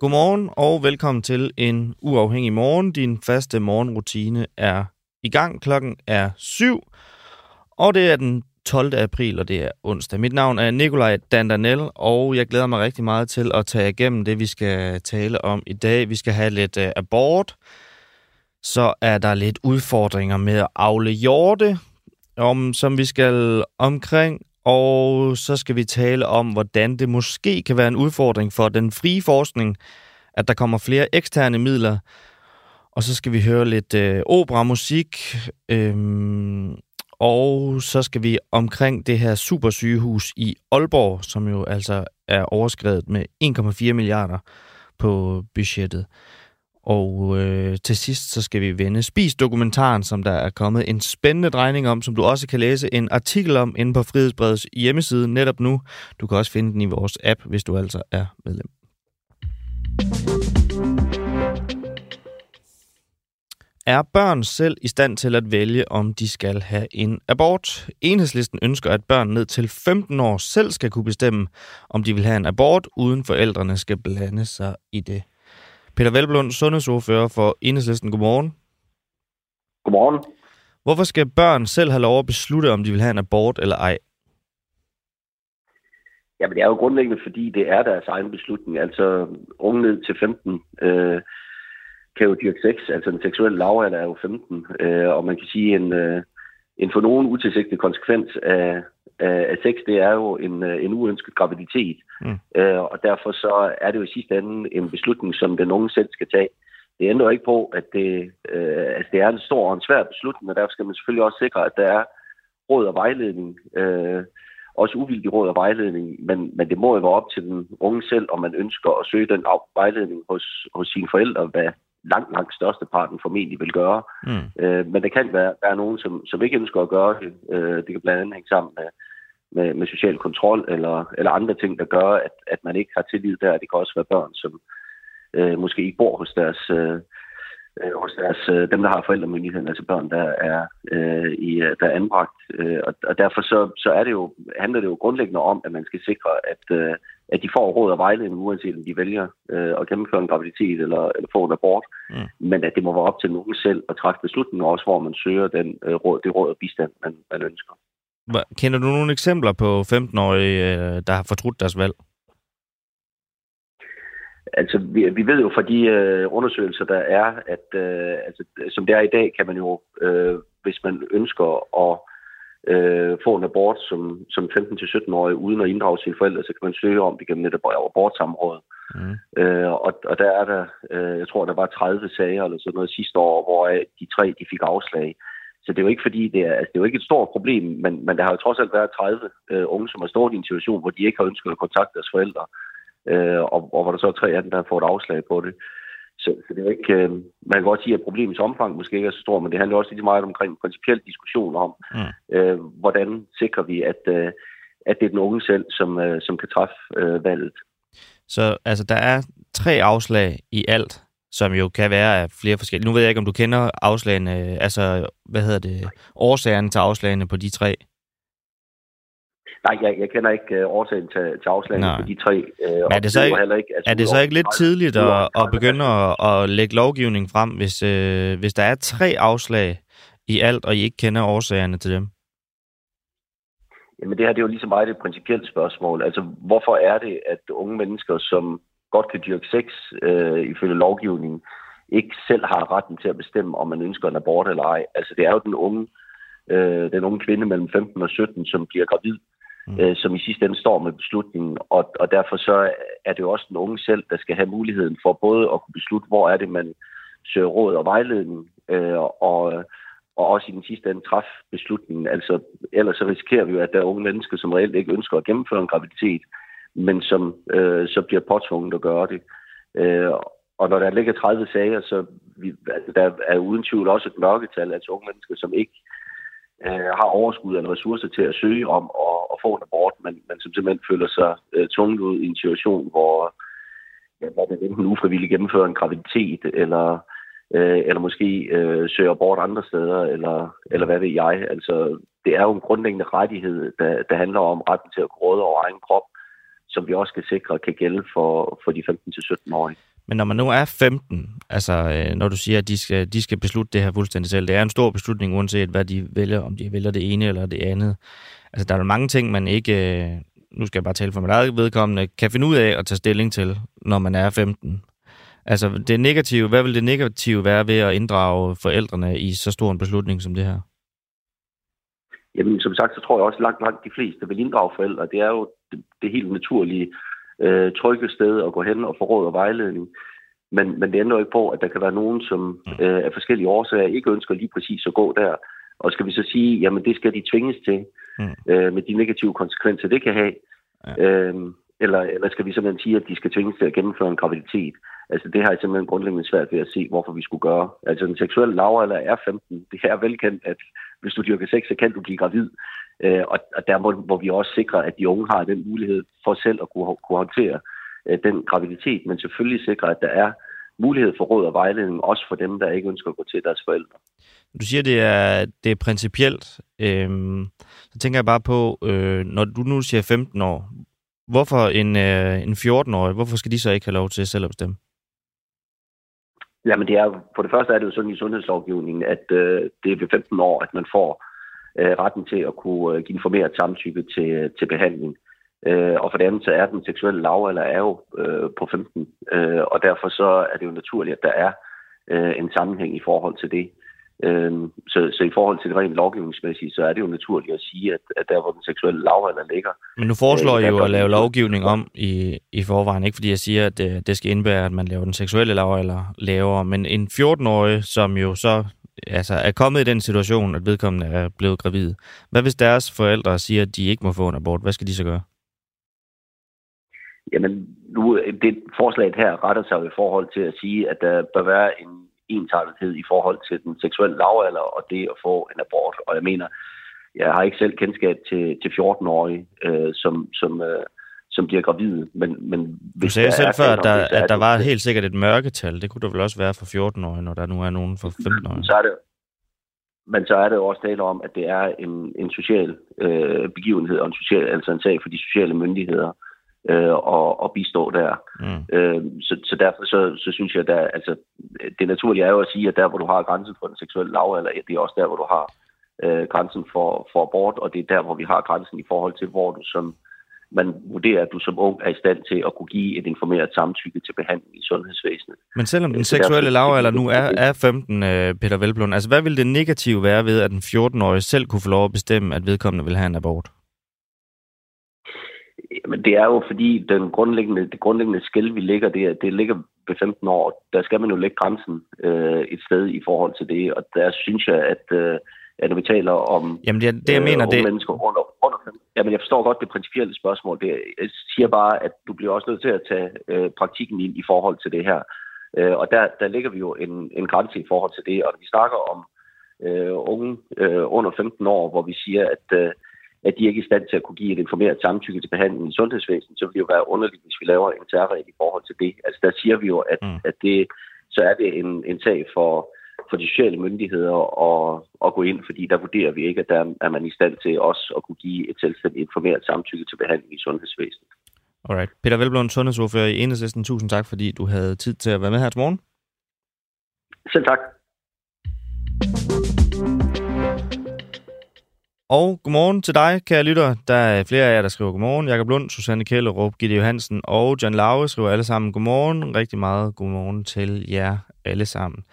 Godmorgen og velkommen til en uafhængig morgen. Din faste morgenrutine er i gang. Klokken er syv, og det er den 12. april, og det er onsdag. Mit navn er Nikolaj Dandanel, og jeg glæder mig rigtig meget til at tage igennem det, vi skal tale om i dag. Vi skal have lidt uh, abort, så er der lidt udfordringer med at afle hjorte, om, som vi skal omkring, og så skal vi tale om, hvordan det måske kan være en udfordring for den frie forskning, at der kommer flere eksterne midler. Og så skal vi høre lidt øh, operamusik, øhm, og så skal vi omkring det her supersygehus i Aalborg, som jo altså er overskrevet med 1,4 milliarder på budgettet. Og øh, til sidst så skal vi vende Spis-dokumentaren, som der er kommet en spændende drejning om, som du også kan læse en artikel om inde på Frihedsbredets hjemmeside netop nu. Du kan også finde den i vores app, hvis du altså er medlem. Er børn selv i stand til at vælge, om de skal have en abort? Enhedslisten ønsker, at børn ned til 15 år selv skal kunne bestemme, om de vil have en abort, uden forældrene skal blande sig i det. Peter Velblund, sundhedsordfører for Enhedslisten. Godmorgen. Godmorgen. Hvorfor skal børn selv have lov at beslutte, om de vil have en abort eller ej? Jamen, det er jo grundlæggende, fordi det er deres egen beslutning. Altså, unge ned til 15 øh, kan jo dyrke sex. Altså, en seksuel lavalder er jo 15. Øh, og man kan sige, en, øh, en for nogen utilsigtet konsekvens af, af sex, det er jo en, øh, en uønsket graviditet. Mm. Øh, og derfor så er det jo i sidste ende en beslutning, som den unge selv skal tage. Det ændrer ikke på, at det, øh, altså det er en stor og en svær beslutning, og derfor skal man selvfølgelig også sikre, at der er råd og vejledning, øh, også uvildig råd og vejledning, men, men det må jo være op til den unge selv, om man ønsker at søge den vejledning hos, hos sine forældre, hvad langt, langt største parten formentlig vil gøre. Mm. Øh, men der kan være, der er nogen, som, som ikke ønsker at gøre det. Øh, det kan blandt andet hænge sammen med, med, med social kontrol eller, eller andre ting, der gør, at, at man ikke har tillid der. Det kan også være børn, som øh, måske ikke bor hos deres, øh, øh hos deres øh, dem, der har forældremyndigheden, altså børn, der er, øh, i, der er anbragt. Øh, og, og derfor så, så er det jo, handler det jo grundlæggende om, at man skal sikre, at, øh, at de får råd og vejledning, uanset om de vælger øh, at gennemføre en graviditet eller, eller få en abort. Mm. Men at det må være op til nogen selv at træffe beslutninger, også hvor man søger den, øh, råd, det råd og bistand, man, man ønsker. Kender du nogle eksempler på 15-årige, øh, der har fortrudt deres valg? Altså, vi, vi ved jo fra de øh, undersøgelser, der er, at øh, altså, som det er i dag, kan man jo, øh, hvis man ønsker at øh, få en abort som, som 15-17-årig, uden at inddrage sine forældre, så kan man søge om det gennem et abortsamråd. Mm. Øh, og, og der er der, øh, jeg tror, der var 30 sager eller sådan noget sidste år, hvor de tre de fik afslag. Så det er jo ikke fordi, det er, altså, det er jo ikke et stort problem, men, men der har jo trods alt været 30 øh, unge, som har stået i en situation, hvor de ikke har ønsket at kontakte deres forældre, øh, og, og hvor der så er tre af dem, der har fået afslag på det. Så, så det er jo ikke, øh, man kan godt sige, at problemets omfang måske ikke er så stort, men det handler også lidt meget omkring principiel diskussion om, mm. øh, hvordan sikrer vi, at, øh, at det er den unge selv, som, øh, som kan træffe øh, valget. Så altså, der er tre afslag i alt som jo kan være af flere forskellige. Nu ved jeg ikke, om du kender afslagene, altså, hvad hedder det, årsagerne til afslagene på de tre? Nej, jeg, jeg kender ikke uh, årsagen til, til afslagene Nej. på de tre. Uh, Men er det så ikke, ikke, altså, er det så ikke lidt tidligt at, at begynde at, at lægge lovgivning frem, hvis, uh, hvis der er tre afslag i alt, og I ikke kender årsagerne til dem? Jamen det her det er jo lige så meget et principielt spørgsmål. Altså hvorfor er det, at unge mennesker, som godt kan dyrke sex øh, ifølge lovgivningen, ikke selv har retten til at bestemme, om man ønsker en abort eller ej. Altså det er jo den unge, øh, den unge kvinde mellem 15 og 17, som bliver gravid, mm. øh, som i sidste ende står med beslutningen. Og, og derfor så er det jo også den unge selv, der skal have muligheden for både at kunne beslutte, hvor er det, man søger råd og vejledning, øh, og, og også i den sidste ende træffe beslutningen. Altså, ellers så risikerer vi jo, at der er unge mennesker, som reelt ikke ønsker at gennemføre en graviditet, men som øh, så bliver påtvunget at gøre det. Øh, og når der ligger 30 sager, så vi, altså, der er uden tvivl også et mørketal, altså unge mennesker, som ikke øh, har overskud eller ressourcer til at søge om at, at få en abort, men, men som simpelthen føler sig øh, tvunget ud i en situation, hvor, ja, hvor man enten ufrivilligt gennemfører en graviditet, eller øh, eller måske øh, søger abort andre steder, eller, eller hvad ved jeg. Altså, det er jo en grundlæggende rettighed, der, der handler om retten til at råde over egen krop, som vi også skal sikre kan gælde for, for de 15-17-årige. Men når man nu er 15, altså øh, når du siger, at de skal, de skal beslutte det her fuldstændig selv, det er en stor beslutning, uanset hvad de vælger, om de vælger det ene eller det andet. Altså der er jo mange ting, man ikke, øh, nu skal jeg bare tale for mit eget vedkommende, kan finde ud af at tage stilling til, når man er 15. Altså det negative, hvad vil det negative være ved at inddrage forældrene i så stor en beslutning som det her? Jamen, som sagt, så tror jeg også langt, langt de fleste vil inddrage forældre. Det er jo det, det helt naturlige øh, trygge sted at gå hen og få råd og vejledning. Men, men det ændrer ikke på, at der kan være nogen, som mm. øh, af forskellige årsager ikke ønsker lige præcis at gå der. Og skal vi så sige, jamen det skal de tvinges til, mm. øh, med de negative konsekvenser, det kan have. Ja. Øh, eller, eller skal vi simpelthen sige, at de skal tvinges til at gennemføre en graviditet? Altså det har jeg simpelthen grundlæggende svært ved at se, hvorfor vi skulle gøre. Altså den seksuelle lavalder er 15. Det er velkendt, at hvis du dyrker sex, så kan du blive gravid. Øh, og, og der må, må vi også sikre, at de unge har den mulighed for selv at kunne, kunne håndtere øh, den graviditet, men selvfølgelig sikre, at der er mulighed for råd og vejledning, også for dem, der ikke ønsker at gå til deres forældre. Du siger, det er, det er principielt. Øhm, så tænker jeg bare på, øh, når du nu siger 15 år, hvorfor en, øh, en 14-årig, hvorfor skal de så ikke have lov til selv at bestemme? Jamen det er, for det første er det jo sådan i sundhedslovgivningen, at øh, det er ved 15 år, at man får øh, retten til at kunne øh, give informeret samtykke til, til behandling. Øh, og for det andet så er den seksuelle lavalder er jo øh, på 15, øh, og derfor så er det jo naturligt, at der er øh, en sammenhæng i forhold til det. Øh, så, så i forhold til det rent lovgivningsmæssige, så er det jo naturligt at sige, at, at der hvor den seksuelle lavalder ligger... Men nu foreslår øh, I jo at lave lovgivning om i, i forvejen, ikke fordi jeg siger, at det, det skal indebære, at man laver den seksuelle lavalder lavere, men en 14-årig, som jo så altså, er kommet i den situation, at vedkommende er blevet gravid. Hvad hvis deres forældre siger, at de ikke må få en abort? Hvad skal de så gøre? Jamen, nu, det forslaget her retter sig i forhold til at sige, at der bør være en ensartethed i forhold til den seksuelle lavalder og det at få en abort. Og jeg mener, jeg har ikke selv kendskab til, til 14-årige, øh, som, som, øh, som bliver gravide. Men, men du sagde selv før, at der, at der var helt sikkert et mørketal. Det kunne der vel også være for 14-årige, når der nu er nogen for 15-årige. Så er det, men så er det jo også tale om, at det er en, en social øh, begivenhed, og en social, altså en sag for de sociale myndigheder øh, og, og bistå der. Mm. Øh, så, så derfor så, så synes jeg, at altså, det naturlige er jo at sige, at der, hvor du har grænsen for den seksuelle lavalder, det er også der, hvor du har øh, grænsen for, for abort, og det er der, hvor vi har grænsen i forhold til, hvor du som man vurderer, at du som ung er i stand til at kunne give et informeret samtykke til behandling i sundhedsvæsenet. Men selvom den seksuelle lavalder nu er, er 15, øh, Peter Velblom, altså hvad vil det negative være ved, at den 14-årige selv kunne få lov at bestemme, at vedkommende vil have en abort? Jamen, det er jo fordi, den grundlæggende, det grundlæggende skæld, vi ligger, det, det ligger ved 15 år. Der skal man jo lægge grænsen øh, et sted i forhold til det, og der synes jeg, at øh, at når vi taler om Jamen, det, det jeg øh, mener, det... mennesker under, under 15. Jamen, jeg forstår godt det principielle spørgsmål. Det, jeg siger bare, at du bliver også nødt til at tage øh, praktikken ind i forhold til det her. Øh, og der, der ligger vi jo en, en grænse i forhold til det. Og når vi snakker om øh, unge øh, under 15 år, hvor vi siger, at, øh, at de ikke er i stand til at kunne give et informeret samtykke til behandling i sundhedsvæsenet, så vil det jo være underligt, hvis vi laver en særregel i forhold til det. Altså der siger vi jo, at, mm. at det, så er det en, en sag for for de sociale myndigheder at, at gå ind, fordi der vurderer vi ikke, at der er man i stand til også at kunne give et selvstændigt informeret samtykke til behandling i sundhedsvæsenet. Alright. Peter Velblom, sundhedsordfører i Enhedslisten. Tusind tak, fordi du havde tid til at være med her til morgen. Selv tak. Og godmorgen til dig, kære lytter. Der er flere af jer, der skriver godmorgen. Jakob Lund, Susanne Kjellerup, Gitte Johansen og John Lauge skriver alle sammen godmorgen. Rigtig meget godmorgen til jer alle sammen.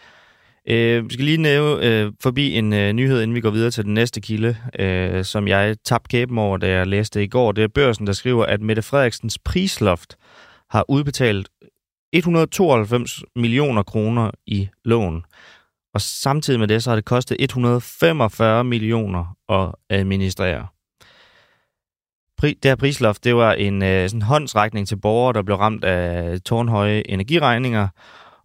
Øh, vi skal lige næve øh, forbi en øh, nyhed, inden vi går videre til den næste kilde, øh, som jeg tabte kæben over, da jeg læste i går. Det er børsen, der skriver, at Mette Frederiksens prisloft har udbetalt 192 millioner kroner i lån. Og samtidig med det, så har det kostet 145 millioner at administrere. Det her prisloft, det var en øh, sådan håndsrækning til borgere, der blev ramt af tårnhøje energiregninger,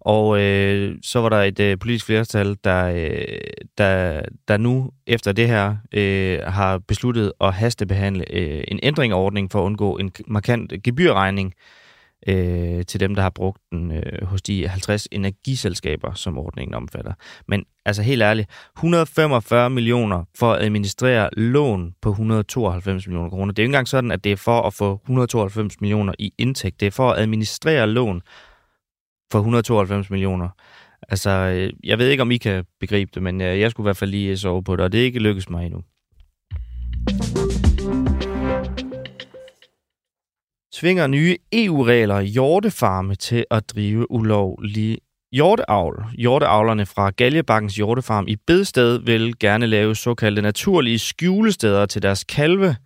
og øh, så var der et øh, politisk flertal, der, øh, der, der nu efter det her øh, har besluttet at hastebehandle øh, en ændring af ordningen for at undgå en markant gebyrregning øh, Øh, til dem, der har brugt den øh, hos de 50 energiselskaber, som ordningen omfatter. Men altså helt ærligt, 145 millioner for at administrere lån på 192 millioner kroner. Det er jo ikke engang sådan, at det er for at få 192 millioner i indtægt. Det er for at administrere lån for 192 millioner. Altså, øh, jeg ved ikke, om I kan begribe det, men øh, jeg skulle i hvert fald lige sove på det, og det er ikke lykkedes mig endnu. Tvinger nye EU-regler hjortefarme til at drive ulovlig hjorteavl. Hjorteavlerne fra Galjebakkens hjortefarm i Bedsted vil gerne lave såkaldte naturlige skjulesteder til deres kalve,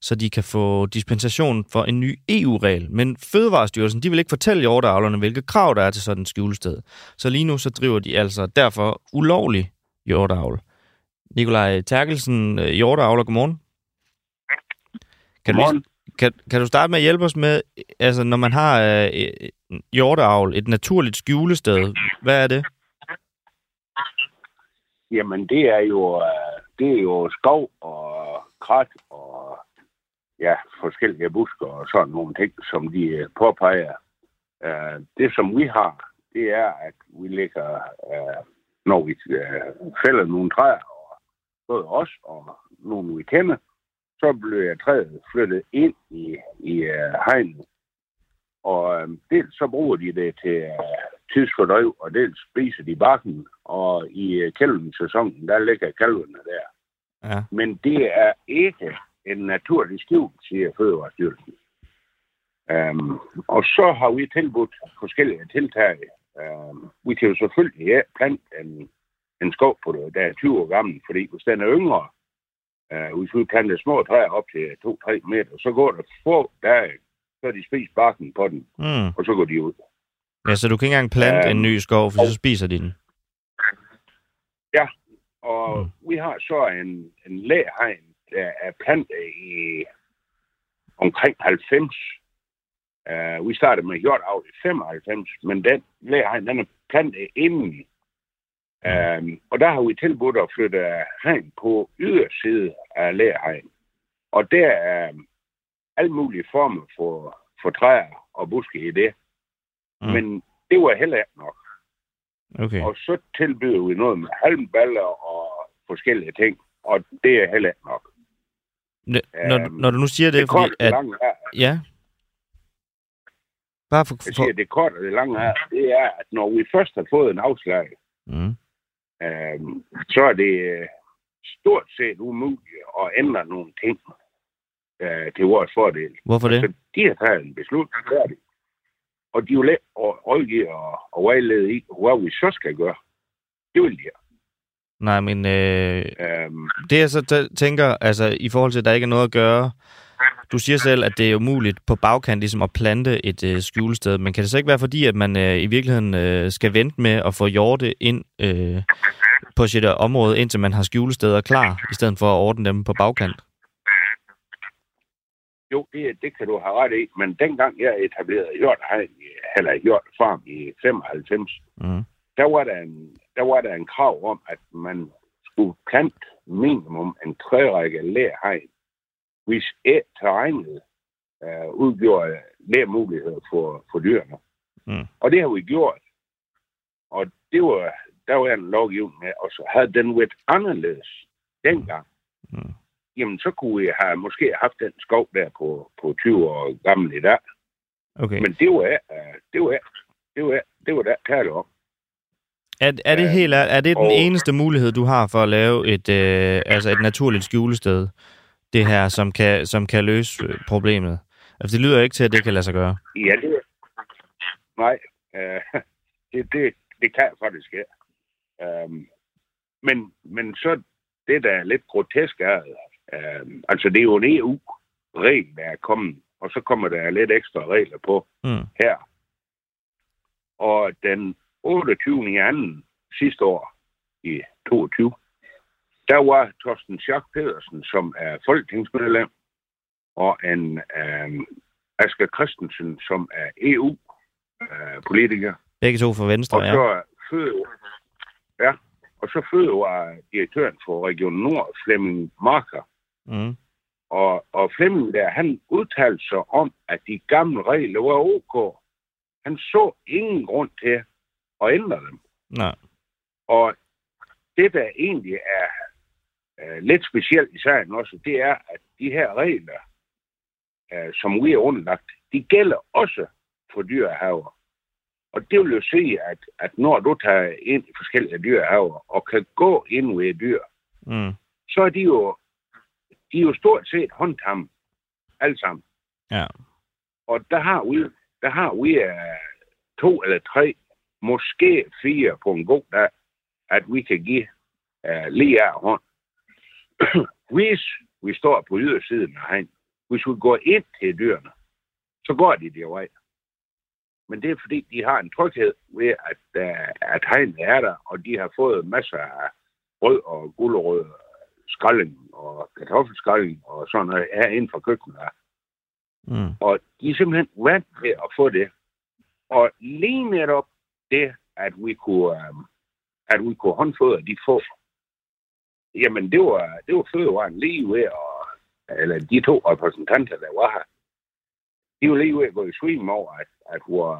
så de kan få dispensation for en ny EU-regel. Men Fødevarestyrelsen de vil ikke fortælle hjorteavlerne, hvilke krav der er til sådan et skjulested. Så lige nu så driver de altså derfor ulovlig hjorteavl. Nikolaj Terkelsen, øh, hjorteavler, godmorgen. Kan du, lige, kan, kan du starte med at hjælpe os med, altså når man har øh, øh hjorteavl, et naturligt skjulested, hvad er det? Jamen det er jo, øh, det er jo skov og krat og ja, forskellige busker og sådan nogle ting, som de øh, påpeger. Det, som vi har, det er, at vi ligger, når vi fælder nogle træer, og både os og nogle, vi kender, så bliver træet flyttet ind i, i uh, hegnet. Og um, dels så bruger de det til uh, tidsfordriv, og dels spiser de bakken, og i uh, kælvensæsonen, der ligger kalvene der. Ja. Men det er ikke en naturlig skjul, siger Fødevarestyrelsen. Um, og så har vi tilbudt forskellige tiltag. Um, vi kan jo selvfølgelig ja, plante en, en skov på det, der er 20 år gammel, fordi hvis den er yngre, vi planter små træer op til 2-3 meter, så går der få dage, så de spiser barken på den, mm. og så går de ud. Ja, så du kan ikke engang plante um, en ny skov, for og, så spiser de den? Ja, og mm. vi har så en, en læhegn, der er plantet i omkring 90. Uh, vi startede med hjortavl i 95, men den lærhegn, den er plantet inden. Uh, og der har vi tilbudt at flytte hegn på yderside af lærhegn. Og der er alle mulige former for, for træer og buske i det. Mm. Men det var heller ikke nok. Okay. Og så tilbyder vi noget med halmballer og forskellige ting, og det er heller ikke nok. Når, øhm, når du nu siger det, det fordi at... Lange ja. Bare for, jeg siger, det korte og det lange er, det er, at når vi først har fået en afslag, mm. Øhm, så er det øh, stort set umuligt at ændre nogle ting øh, til vores fordel. Hvorfor det? Altså, de har taget en beslutning færdig. Og de er jo let at rådgive og, og vejlede i, hvad vi så skal gøre. Det vil de her. Nej, men øh, um, det jeg så tænker, altså i forhold til, at der ikke er noget at gøre, du siger selv, at det er umuligt på bagkant ligesom at plante et øh, skjulested, men kan det så ikke være fordi, at man øh, i virkeligheden øh, skal vente med at få hjorte ind øh, på sit område, indtil man har skjulesteder klar, i stedet for at ordne dem på bagkant? Jo, det, det kan du have ret i, men dengang jeg etablerede hjortehegn, eller hjortefarm i 95, mm. der var der en der var der en krav om, at man skulle plante minimum en trærække lærhegn, hvis et terrænet øh, udgjorde lærmuligheder for, for dyrene. Mm. Og det har vi gjort. Og det var, der var en lovgivning med, og så havde den været anderledes dengang. Mm. Jamen, så kunne vi have måske haft den skov der på, på 20 år gammel i dag. Okay. Men det var, det var, det var, det var der tale om. Er, er det helt er det den og, eneste mulighed du har for at lave et øh, altså et naturligt skjulested? Det her som kan som kan løse øh, problemet. Altså det lyder ikke til at det kan lade sig gøre. Ja, det Nej, øh, det, det, det kan faktisk ikke. Um, men, men så det, der er lidt grotesk er, øh, altså det er jo en EU-regel, der er kommet, og så kommer der lidt ekstra regler på mm. her. Og den 28. i anden sidste år i 22, der var Torsten Schack Pedersen, som er folketingsmedlem, og en øh, Asger Christensen, som er EU-politiker. Øh, Begge to fra Venstre, og ja. Så føde, ja. Og så var direktøren for Region Nord, Flemming Marker. Mm. Og, og Flemming der, han udtalte sig om, at de gamle regler var ok. Han så ingen grund til at ændre dem. Nej. Og det, der egentlig er uh, lidt specielt i sagen også, det er, at de her regler, uh, som vi er underlagt, de gælder også for dyrehaver. Og det vil jo sige, at, at når du tager ind i forskellige dyrehaver og kan gå ind ved dyr, Mm. så er de jo, de er jo stort set håndtam alle sammen. Ja. Og der har vi, der har vi uh, to eller tre, måske fire på en god dag, at vi kan give uh, lige af hånd. Hvis vi står på ydersiden af hegn, hvis vi går ind til dyrene, så går de det vej. Men det er fordi, de har en tryghed ved, at, uh, at hegnet er der, og de har fået masser af rød og gulerød skralding og kartoffelskralding og sådan noget her inden for køkkenet. Mm. Og de er simpelthen vant til at få det. Og lige netop det, at vi kunne, øhm, at vi kunne håndfodre de få, jamen det var, det var fødevaren lige ved at, eller de to repræsentanter, der var her, de var lige ved at gå i svim over, at, at hvor,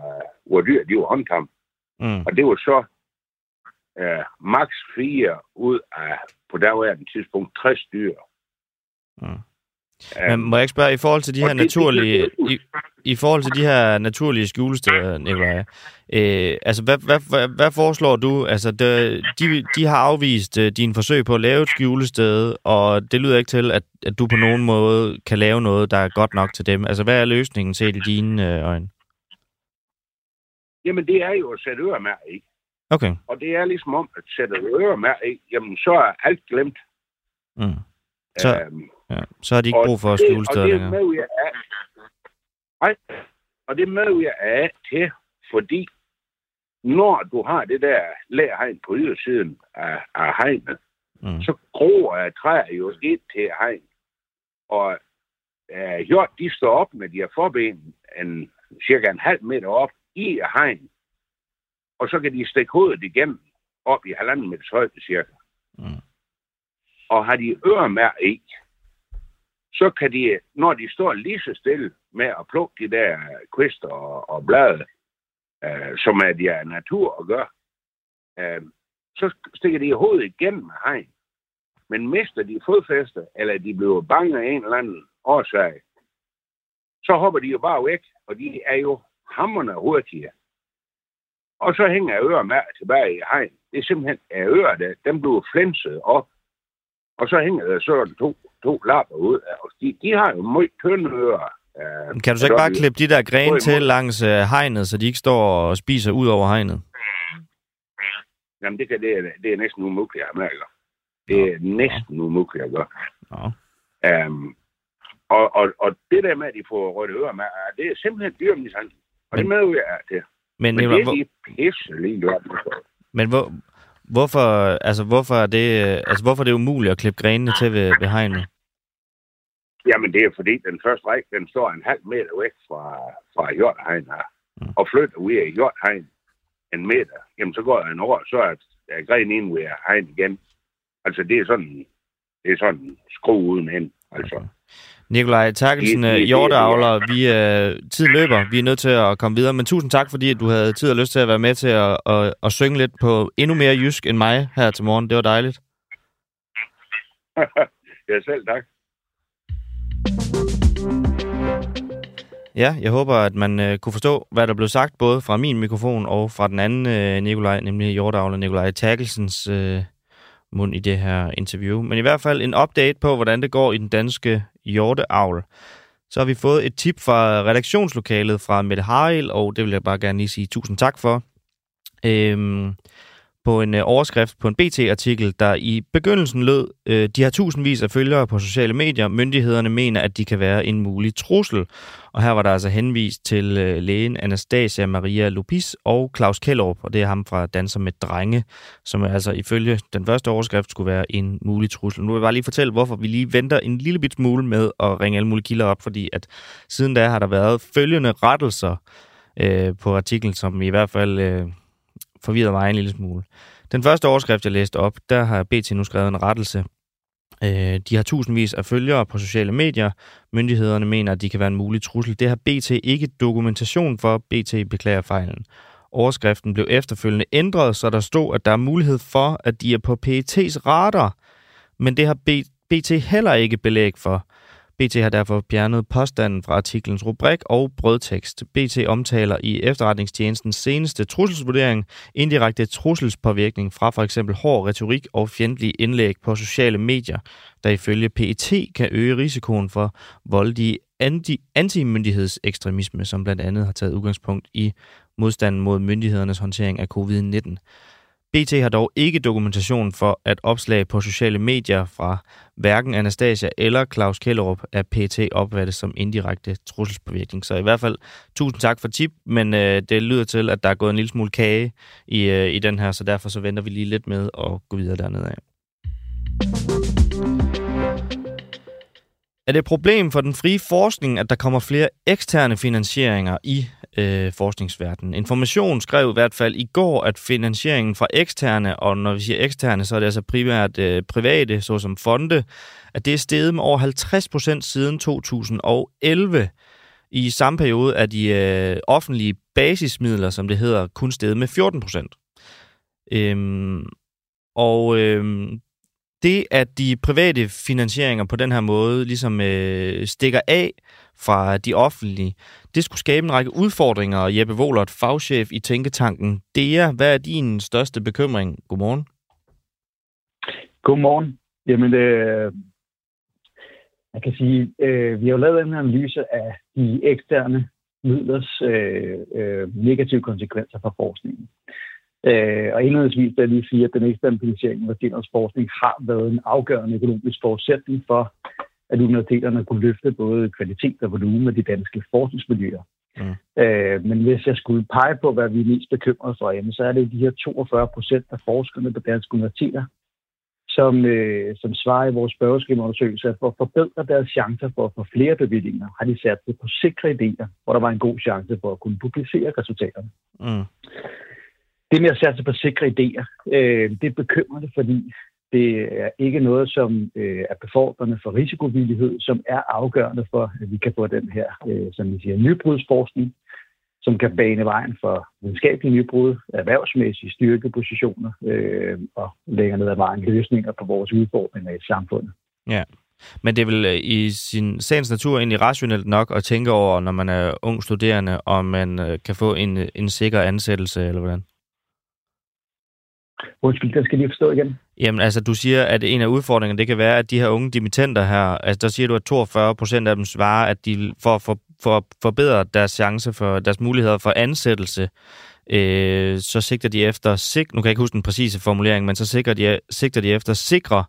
hvor dyr de var håndtam. Mm. Og det var så øh, maks 4 ud af, på daværende tidspunkt, 60 dyr. Mm. Men må jeg ikke spørge, i forhold til de her naturlige, i, i forhold til de her naturlige skjulesteder, Nikolaj, øh, altså hvad, hvad, hvad, hvad foreslår du? Altså, de, de, de har afvist øh, dine forsøg på at lave et skjulested, og det lyder ikke til, at, at du på nogen måde kan lave noget, der er godt nok til dem. Altså, hvad er løsningen set i dine øh, øjne? Jamen, det er jo at sætte øremærker i. Okay. Og det er ligesom om, at sætte øremærker i, jamen så er alt glemt. Mm. Så- Øhm, Ja. Så har de ikke og brug for det- skjulesteder Og det længere. med, jeg af. Nej, og det med, jeg af til, fordi når du har det der lærhegn på ydersiden af, af hegnet, Mm. så gror træer jo ind til hegn. Og øh, hjort, de står op med de her forben en, cirka en halv meter op i hegn. Og så kan de stikke hovedet igennem op i halvanden meters højde cirka. Mm. Og har de øremær i, så kan de, når de står lige så stille med at plukke de der kvister og, og blade, øh, som er de er natur at gøre, øh, så stikker de hovedet igennem hegn. Men mister de fodfæste, eller de bliver bange af en eller anden årsag, så hopper de jo bare væk, og de er jo hammerne hurtige. Og så hænger øremærket tilbage i hegn. Det er simpelthen at ører, der, dem bliver flænset op. Og så hænger der sådan to, to lapper ud. Og de, de har jo meget tynde ører. Øh, Kan du så ikke bare klippe de der grene til langs øh, hegnet, så de ikke står og spiser ud over hegnet? Jamen, det, kan, det, er, det er næsten umuligt at mærke. Det er næsten umuligt at gøre. Nå. Um, og, og, og det der med, at de får røde ører med, det er simpelthen dyrmishandel. Og det Men- med, jeg er til. Men, Men det hvor, er de pisse lige men hvor, hvorfor, altså, hvorfor, er det, øh, altså, hvorfor er det umuligt at klippe grenene til ved, ved hegnet? Jamen, det er fordi, den første række, den står en halv meter væk fra, fra hjorthegn her. Mm. Og flytter vi af hjorthegn en meter, jamen så går der en år, så er, er grenen ind ved hegn igen. Altså, det er sådan, det er sådan skru uden hen. Altså, Nikolaj Terkelsen, øh, hjorteavler, vi, øh, tiden løber, vi er nødt til at komme videre, men tusind tak, fordi du havde tid og lyst til at være med til at, at, at synge lidt på endnu mere jysk end mig her til morgen. Det var dejligt. ja, selv tak. Ja, jeg håber, at man øh, kunne forstå, hvad der blev sagt, både fra min mikrofon og fra den anden øh, Nikolaj, nemlig hjorteavler Nikolaj Terkelsens øh, mund i det her interview. Men i hvert fald en update på, hvordan det går i den danske hjorteavl. Så har vi fået et tip fra redaktionslokalet fra Mette Haril, og det vil jeg bare gerne lige sige tusind tak for. Øhm, på en øh, overskrift på en BT-artikel, der i begyndelsen lød, øh, de har tusindvis af følgere på sociale medier. Myndighederne mener, at de kan være en mulig trussel. Og her var der altså henvist til øh, lægen Anastasia Maria Lupis og Claus Kellerup, og det er ham fra Danser med Drenge, som altså ifølge den første overskrift skulle være en mulig trussel. Nu vil jeg bare lige fortælle, hvorfor vi lige venter en lille bit smule med at ringe alle mulige kilder op, fordi at siden da har der været følgende rettelser øh, på artiklen, som i hvert fald øh, forvirrede mig en lille smule. Den første overskrift, jeg læste op, der har BT nu skrevet en rettelse. Øh, de har tusindvis af følgere på sociale medier. Myndighederne mener, at de kan være en mulig trussel. Det har BT ikke dokumentation for. BT beklager fejlen. Overskriften blev efterfølgende ændret, så der stod, at der er mulighed for, at de er på PET's radar. Men det har BT heller ikke belæg for. BT har derfor fjernet påstanden fra artiklens rubrik og brødtekst. BT omtaler i efterretningstjenestens seneste trusselsvurdering indirekte trusselspåvirkning fra for eksempel hård retorik og fjendtlige indlæg på sociale medier, der ifølge PET kan øge risikoen for voldelige anti- antimyndighedsekstremisme, som blandt andet har taget udgangspunkt i modstanden mod myndighedernes håndtering af covid-19. BT har dog ikke dokumentation for, at opslag på sociale medier fra hverken Anastasia eller Claus Kellerup er PT opfattet som indirekte trusselspåvirkning. Så i hvert fald tusind tak for tip, men øh, det lyder til, at der er gået en lille smule kage i, øh, i den her, så derfor så venter vi lige lidt med at gå videre dernede af. Er det et problem for den frie forskning, at der kommer flere eksterne finansieringer i øh, forskningsverdenen. Information skrev i hvert fald i går, at finansieringen fra eksterne, og når vi siger eksterne, så er det altså primært øh, private, såsom fonde, at det er steget med over 50 procent siden 2011. I samme periode er de øh, offentlige basismidler, som det hedder, kun steget med 14 procent. Øhm, og øhm, det, at de private finansieringer på den her måde ligesom øh, stikker af fra de offentlige, det skulle skabe en række udfordringer. Jeppe Wohlert, fagchef i Tænketanken DEA, hvad er din største bekymring? Godmorgen. Godmorgen. Jamen, øh, jeg kan sige, øh, vi har jo lavet en analyse af de eksterne midlers øh, øh, negative konsekvenser for forskningen. Øh, og indledningsvis vil jeg lige sige, at den eksterne finansiering af Steners forskning har været en afgørende økonomisk forudsætning for, at universiteterne kunne løfte både kvalitet og volumen af de danske forskningsmiljøer. Mm. Øh, men hvis jeg skulle pege på, hvad vi er mest bekymrede for, jamen, så er det de her 42 procent af forskerne på danske universiteter, som, øh, som svarer i vores spørgeskemaundersøgelse, at for at forbedre deres chancer for at få flere bevillinger, har de sat sig på sikre idéer, hvor der var en god chance for at kunne publicere resultaterne. Mm. Det med at sætte sig på sikre idéer, øh, det er bekymrende, fordi det er ikke noget, som øh, er befordrende for risikovillighed, som er afgørende for, at vi kan få den her, øh, som vi siger, nybrudsforskning, som kan bane vejen for videnskabelige nybrud, erhvervsmæssige styrkepositioner øh, og længere ned ad vejen løsninger på vores udfordringer i samfundet. Ja, men det er vel øh, i sin sagens natur egentlig rationelt nok at tænke over, når man er ung studerende, om man øh, kan få en, en sikker ansættelse, eller hvordan? Undskyld, den skal lige forstå igen. Jamen altså, du siger, at en af udfordringerne, det kan være, at de her unge dimittenter her, altså der siger du, at 42 procent af dem svarer, at de for, for, for forbedre deres chance for deres muligheder for ansættelse, øh, så sigter de efter, sig, nu kan jeg ikke huske den præcise formulering, men så sigter de, sigter de efter sikre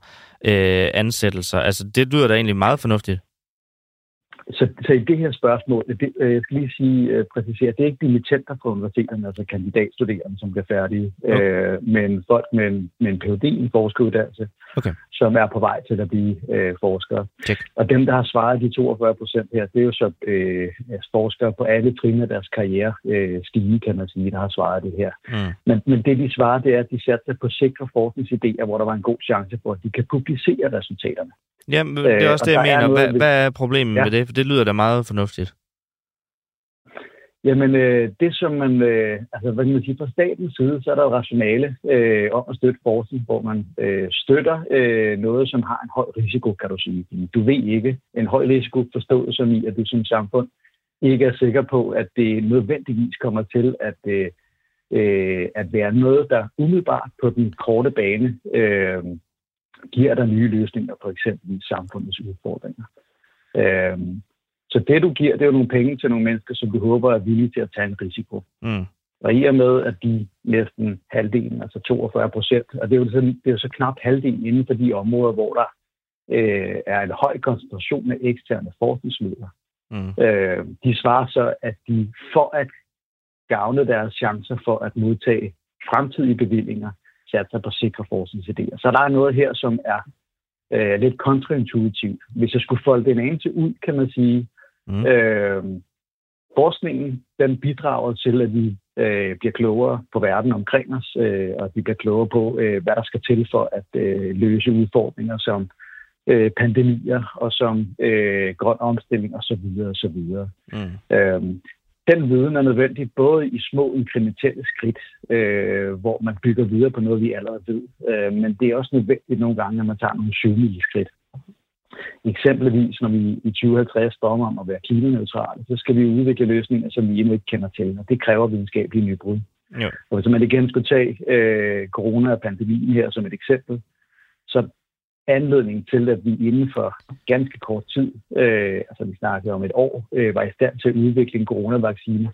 øh, ansættelser. Altså det lyder da egentlig meget fornuftigt. Så, så i det her spørgsmål, det, øh, jeg skal lige sige, uh, præcisere, det er ikke dimittenter på universiteterne, altså kandidatstuderende, som bliver færdige, okay. uh, men folk med en, med en Ph.D. i forskeruddannelse, okay. som er på vej til at blive uh, forskere. Check. Og dem, der har svaret de 42 procent her, det er jo så uh, forskere på alle trin af deres karriere uh, stige, kan man sige, der har svaret det her. Mm. Men, men det, de svarer, det er, at de satte på sikre forskningsidéer, hvor der var en god chance for, at de kan publicere resultaterne. Ja, det er også det, jeg mener. Hvad, hvad er problemet ja. med det? For det lyder da meget fornuftigt. Jamen, øh, det som man, øh, altså hvad kan man sige, fra statens side, så er der jo rationale øh, om at støtte forskning, hvor man øh, støtter øh, noget, som har en høj risiko, kan du sige. Du ved ikke en høj risiko forstået som i, at du som samfund ikke er sikker på, at det nødvendigvis kommer til at, øh, øh, at være noget, der umiddelbart på den korte bane øh, giver dig nye løsninger, for eksempel samfundets udfordringer. Øh, så det, du giver, det er jo nogle penge til nogle mennesker, som du håber er villige til at tage en risiko. Mm. Og i og med, at de næsten halvdelen, altså 42 procent, og det er, jo så, det er jo så knap halvdelen inden for de områder, hvor der øh, er en høj koncentration af eksterne forskningsmidler. Mm. Øh, de svarer så, at de for at gavne deres chancer for at modtage fremtidige bevillinger, sat sig på sikre forskningsidéer. Så der er noget her, som er øh, lidt kontraintuitivt. Hvis jeg skulle folde den anelse ud, kan man sige, mm. øh, forskningen den bidrager til, at vi øh, bliver klogere på verden omkring os, øh, og vi bliver klogere på, øh, hvad der skal til for at øh, løse udfordringer, som øh, pandemier og som øh, grøn omstilling osv. osv. Mm. Øhm, den viden er nødvendig både i små inkrementelle skridt, øh, hvor man bygger videre på noget, vi allerede ved, øh, men det er også nødvendigt nogle gange, når man tager nogle syvmile skridt. Eksempelvis, når vi i 2050 drømmer om at være klimaneutrale, så skal vi udvikle løsninger, som vi endnu ikke kender til, og det kræver videnskabelige nybrud. Jo. Og hvis man igen skulle tage øh, corona og pandemien her som et eksempel, så anledning til, at vi inden for ganske kort tid, øh, altså vi snakker om et år, øh, var i stand til at udvikle en coronavaccine.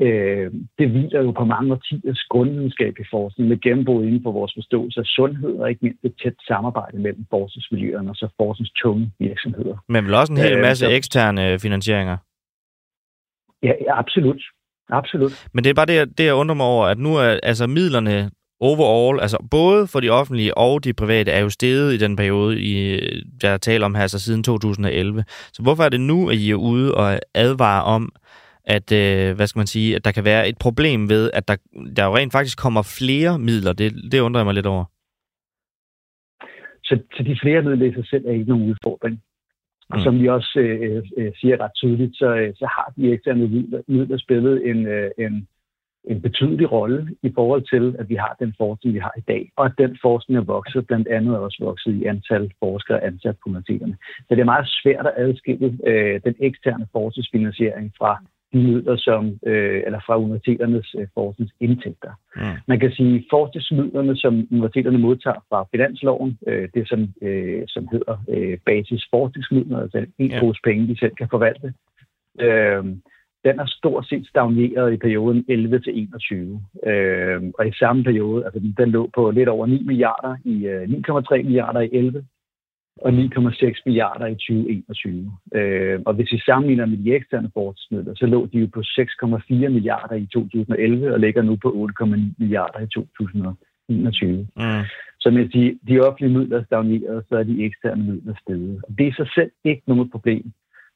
Øh, det hviler jo på mange årtiers grundvidenskabelig forskning med gennembrud inden for vores forståelse af sundhed, og ikke mindst et tæt samarbejde mellem forskningsmiljøerne og så forskningstunge virksomheder. Men vel også en hel øh, masse øh, eksterne finansieringer? Ja, absolut. Absolut. Men det er bare det, det, jeg undrer mig over, at nu er altså midlerne overall, altså både for de offentlige og de private, er jo steget i den periode, I, der taler om her, altså siden 2011. Så hvorfor er det nu, at I er ude og advare om, at, øh, hvad skal man sige, at der kan være et problem ved, at der, der jo rent faktisk kommer flere midler. Det, det undrer jeg mig lidt over. Så, så de flere midler i sig selv er ikke nogen udfordring. Og mm. som vi også øh, øh, siger ret tydeligt, så, øh, så har de eksterne midler, midler spillet en, øh, en, en betydelig rolle i forhold til, at vi har den forskning, vi har i dag, og at den forskning er vokset, blandt andet også vokset i antal forskere ansat på universiteterne. Så det er meget svært at adskille øh, den eksterne forskningsfinansiering fra de midler, som, øh, eller fra universiteternes øh, forskningsindtægter. Mm. Man kan sige, at forskningsmidlerne, som universiteterne modtager fra finansloven, øh, det som, øh, som hedder øh, basisforskningsmidler, altså en yeah. penge, de selv kan forvalte, øh, den er stort set stagneret i perioden 11 til 21. Øh, og i samme periode, altså den, den lå på lidt over 9 milliarder i øh, 9,3 milliarder i 11 og 9,6 milliarder i 2021. Øh, og hvis vi sammenligner med de eksterne forskningsmidler, så lå de jo på 6,4 milliarder i 2011 og ligger nu på 8,9 milliarder i 2021. Mm. Så mens de, de offentlige midler er stagneret, så er de eksterne midler steget. Og det er i sig selv ikke noget problem.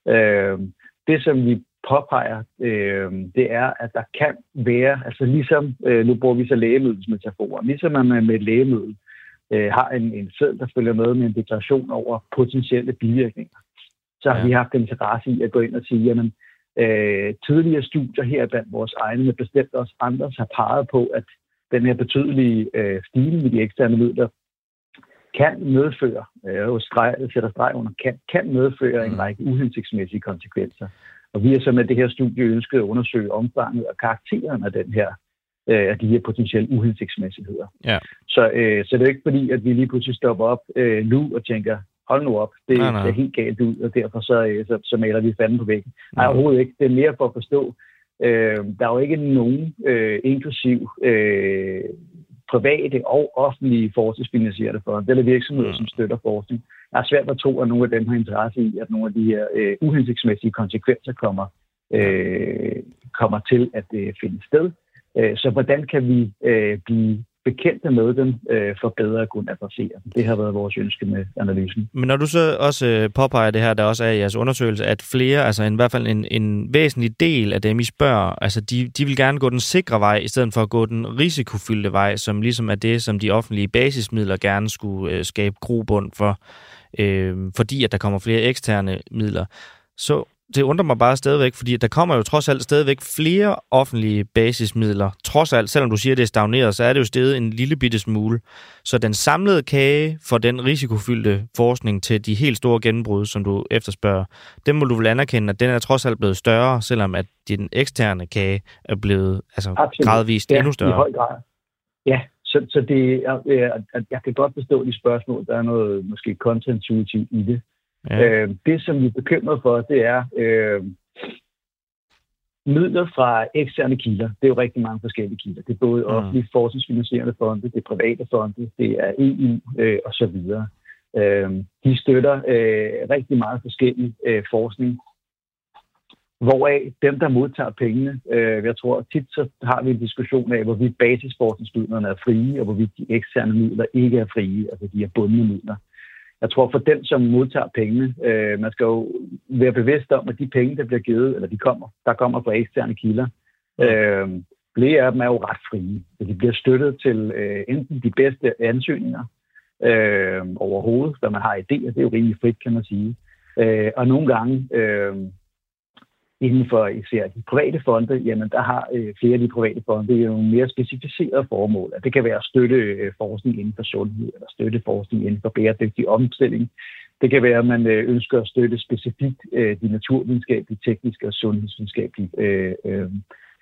Øh, det, som vi påpeger, øh, det er, at der kan være, altså ligesom, øh, nu bruger vi så lægemiddelsmetaforer, ligesom man med et lægemiddel øh, har en, en sæd, der følger med med en deklaration over potentielle bivirkninger, så har ja. vi haft en interesse i at gå ind og sige, jamen, øh, tidligere studier her blandt vores egne, men bestemt også andre, har peget på, at den her betydelige øh, stigning i de eksterne midler kan medføre, øh, og streg, sætter streg under, kan, kan medføre en mm. række uhensigtsmæssige konsekvenser. Og vi har så med det her studie ønsket at undersøge omfanget og karakteren af den her øh, af de her potentielle uhensigtsmæssigheder. Ja. Så, øh, så det er ikke fordi, at vi lige pludselig stopper op øh, nu og tænker, hold nu op, det nej, nej. ser helt galt ud, og derfor så, øh, så, så maler vi fanden på væggen. Nej, overhovedet ikke. Det er mere for at forstå, øh, der er jo ikke nogen, øh, inklusiv øh, private og offentlige forskningsfinansierede fonde, eller virksomheder, mm. som støtter forskning. Jeg er svært at tro, at nogle af dem har interesse i, at nogle af de her øh, uhensigtsmæssige konsekvenser kommer, øh, kommer til at øh, finde sted. Øh, så hvordan kan vi øh, blive bekendte med dem, øh, for bedre at kunne adressere dem. Det har været vores ønske med analysen. Men når du så også øh, påpeger det her, der også er i jeres undersøgelse, at flere, altså i hvert fald en, en væsentlig del af dem, I spørger, altså de, de vil gerne gå den sikre vej, i stedet for at gå den risikofyldte vej, som ligesom er det, som de offentlige basismidler gerne skulle øh, skabe grobund for, øh, fordi at der kommer flere eksterne midler. Så det undrer mig bare stadigvæk, fordi der kommer jo trods alt stadigvæk flere offentlige basismidler. Trods alt, selvom du siger, det er stagneret, så er det jo stedet en lille bitte smule. Så den samlede kage for den risikofyldte forskning til de helt store gennembrud, som du efterspørger, den må du vel anerkende, at den er trods alt blevet større, selvom at den eksterne kage er blevet altså, Absolut. gradvist ja, endnu større. i høj grad. Ja, så, så det, jeg, jeg, jeg kan godt forstå de spørgsmål. Der er noget måske content i det. Ja. Øh, det, som vi er bekymret for, det er øh, midler fra eksterne kilder. Det er jo rigtig mange forskellige kilder. Det er både mm. offentlige forskningsfinansierende fonde, det er private fonde, det er EU øh, osv. Øh, de støtter øh, rigtig meget forskellig øh, forskning, hvoraf dem, der modtager pengene, øh, jeg tror tit så har vi en diskussion af, hvorvidt basisforskningsmidlerne er frie, og hvorvidt de eksterne midler ikke er frie, altså de er bundne midler jeg tror for den, som modtager pengene, øh, man skal jo være bevidst om, at de penge, der bliver givet, eller de kommer, der kommer fra eksterne kilder, øh, flere af dem er jo ret frie. Så de bliver støttet til øh, enten de bedste ansøgninger, øh, overhovedet, hvad man har idéer. Det er jo rimelig frit, kan man sige. Øh, og nogle gange øh, inden for især de private fonde, jamen der har øh, flere af de private fonde jo nogle mere specificerede formål. Det kan være at støtte øh, forskning inden for sundhed, eller støtte forskning inden for bæredygtig omstilling. Det kan være, at man øh, ønsker at støtte specifikt øh, de naturvidenskabelige, tekniske og sundhedsvidenskabelige øh, øh,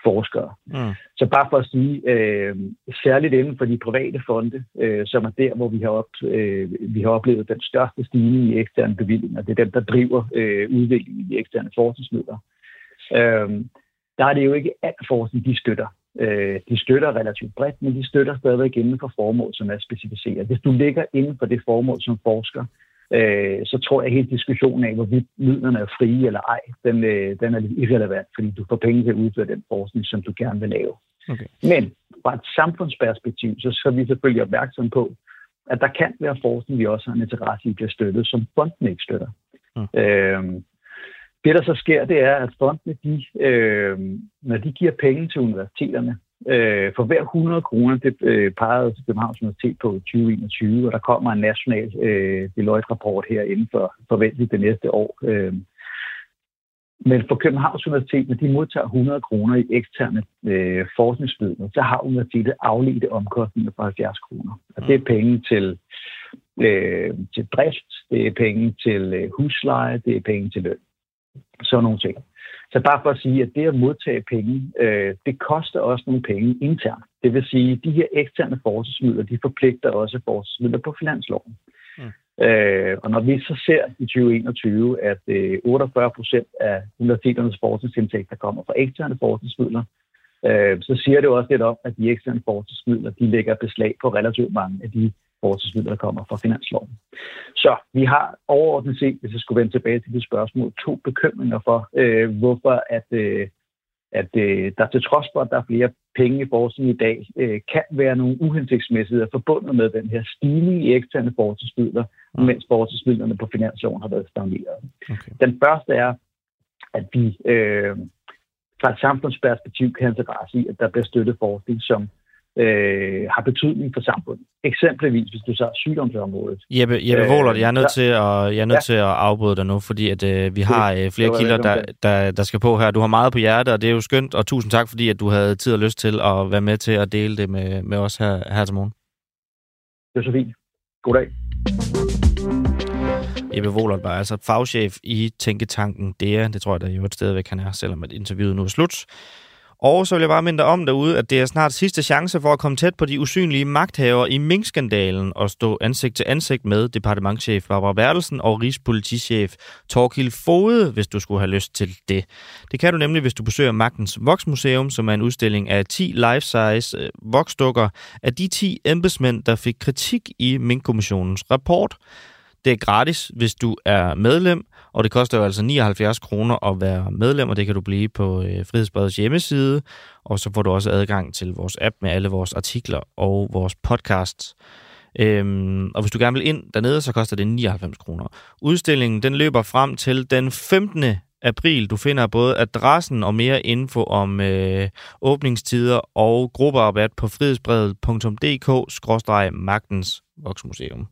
forskere. Mm. Så bare for at sige, øh, særligt inden for de private fonde, øh, som er der, hvor vi har, op, øh, vi har oplevet den største stigning i eksterne bevillinger. Det er dem, der driver øh, udviklingen i eksterne forskningsmidler. Øh, der er det jo ikke alt forskning, de støtter. Øh, de støtter relativt bredt, men de støtter stadigvæk inden for formål, som er specificeret. Hvis du ligger inden for det formål som forsker, øh, så tror jeg, at hele diskussionen af, hvorvidt midlerne er frie eller ej, den, øh, den er lidt irrelevant, fordi du får penge til at udføre den forskning, som du gerne vil lave. Okay. Men fra et samfundsperspektiv, så skal vi selvfølgelig opmærksom på, at der kan være forskning, vi også har en interesse i, bliver støttet, som fonden ikke støtter. Mm. Øh, det, der så sker, det er, at fondene, de, øh, når de giver penge til universiteterne, øh, for hver 100 kroner, det øh, pegede til Københavns Universitet på 2021, og der kommer en national øh, Deloitte-rapport her inden for forventeligt det næste år. Øh, men for Københavns Universitet, når de modtager 100 kroner i eksterne øh, forskningsmidler, så har universitetet afledte omkostninger på 70 kroner. Og det er penge til, øh, til drift, det er penge til øh, husleje, det er penge til løn sådan nogle ting. Så bare for at sige, at det at modtage penge, øh, det koster også nogle penge internt. Det vil sige, at de her eksterne forskningsmidler, de forpligter også forskningsmidler på finansloven. Mm. Øh, og når vi så ser i 2021, at øh, 48 procent af universiteternes forskningsindtægter kommer fra eksterne forskningsmidler, øh, så siger det jo også lidt om, at de eksterne forskningsmidler, de lægger beslag på relativt mange af de forskningsmidler, der kommer fra finansloven. Så vi har overordnet set, hvis jeg skulle vende tilbage til det spørgsmål, to bekymringer for, øh, hvorfor at, øh, at øh, der til trods for, at der er flere penge i forskning i dag, øh, kan være nogle uhensigtsmæssigheder forbundet med den her stigning i eksterne forskningsmidler, mm. mens forskningsmidlerne på finansloven har været stagneret. Okay. Den første er, at vi øh, fra et samfundsperspektiv kan have interesse i, at der bliver støttet forskning, som øh, har betydning for samfundet. Eksempelvis, hvis du så sygdomsområdet. Jeppe, Jeppe Wohlert, jeg er nødt, til at, jeg er nødt ja. til at afbryde dig nu, fordi at, øh, vi har øh, flere kilder, der, der, der skal på her. Du har meget på hjertet, og det er jo skønt, og tusind tak, fordi at du havde tid og lyst til at være med til at dele det med, med os her, her til morgen. Det er så fint. God dag. Jeppe Wohlert var altså fagchef i Tænketanken DEA. Det tror jeg, der er jo et sted, han er, selvom at interviewet nu er slut. Og så vil jeg bare minde dig om derude, at det er snart sidste chance for at komme tæt på de usynlige magthavere i minkskandalen og stå ansigt til ansigt med departementchef Barbara Bertelsen og rigspolitichef Torkil Fode, hvis du skulle have lyst til det. Det kan du nemlig, hvis du besøger Magtens Voksmuseum, som er en udstilling af 10 life-size øh, voksdukker af de 10 embedsmænd, der fik kritik i Minkkommissionens rapport. Det er gratis, hvis du er medlem, og det koster jo altså 79 kroner at være medlem, og det kan du blive på øh, Frihedsbredets hjemmeside, og så får du også adgang til vores app med alle vores artikler og vores podcasts. Øhm, og hvis du gerne vil ind dernede, så koster det 99 kroner. Udstillingen den løber frem til den 15. april. Du finder både adressen og mere info om øh, åbningstider og grupperabat på frihedsbredet.dk-magtens voksmuseum.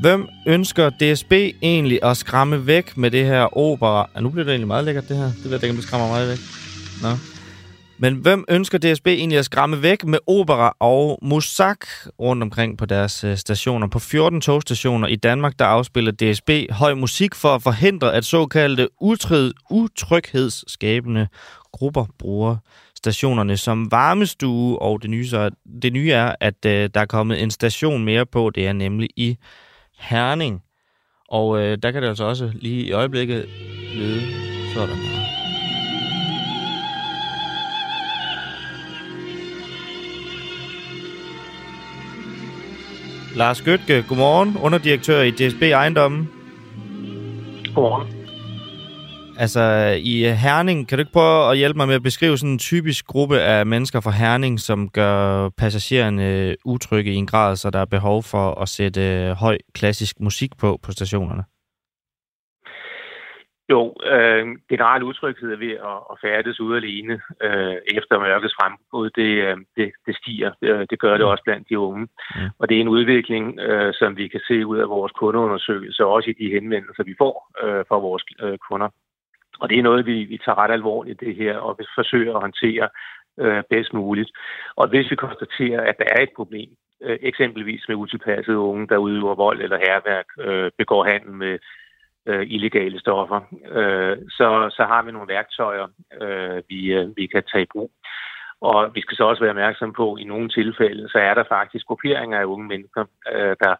Hvem ønsker DSB egentlig at skræmme væk med det her opera? Ja, nu bliver det egentlig meget lækkert, det her. Det ved jeg ikke, om det skræmmer meget væk. Nå. Men hvem ønsker DSB egentlig at skræmme væk med opera og musak rundt omkring på deres øh, stationer? På 14 togstationer i Danmark, der afspiller DSB høj musik for at forhindre, at såkaldte utryd, utryghedsskabende grupper bruger stationerne som varmestue. Og det nye, så, det nye er, at øh, der er kommet en station mere på. Det er nemlig i Herning. Og øh, der kan det altså også lige i øjeblikket lyde sådan her. Lars Gøtke, godmorgen, underdirektør i DSB Ejendommen. Godmorgen. Altså, i Herning, kan du ikke prøve at hjælpe mig med at beskrive sådan en typisk gruppe af mennesker fra Herning, som gør passagererne utrygge i en grad, så der er behov for at sætte øh, høj klassisk musik på på stationerne? Jo, øh, generelt utryghed ved at, at færdes ude alene øh, efter mørkets frembrud, det, øh, det, det stiger. Det, det gør det også blandt de unge. Mm. Og det er en udvikling, øh, som vi kan se ud af vores kundeundersøgelser, også i de henvendelser, vi får øh, fra vores øh, kunder. Og det er noget, vi, vi tager ret alvorligt det her, og vi forsøger at håndtere øh, bedst muligt. Og hvis vi konstaterer, at der er et problem, øh, eksempelvis med utilpassede unge, der udøver vold eller herværk, øh, begår handel med øh, illegale stoffer, øh, så, så har vi nogle værktøjer, øh, vi, øh, vi kan tage i brug. Og vi skal så også være opmærksom på, at i nogle tilfælde, så er der faktisk grupperinger af unge mennesker, øh, der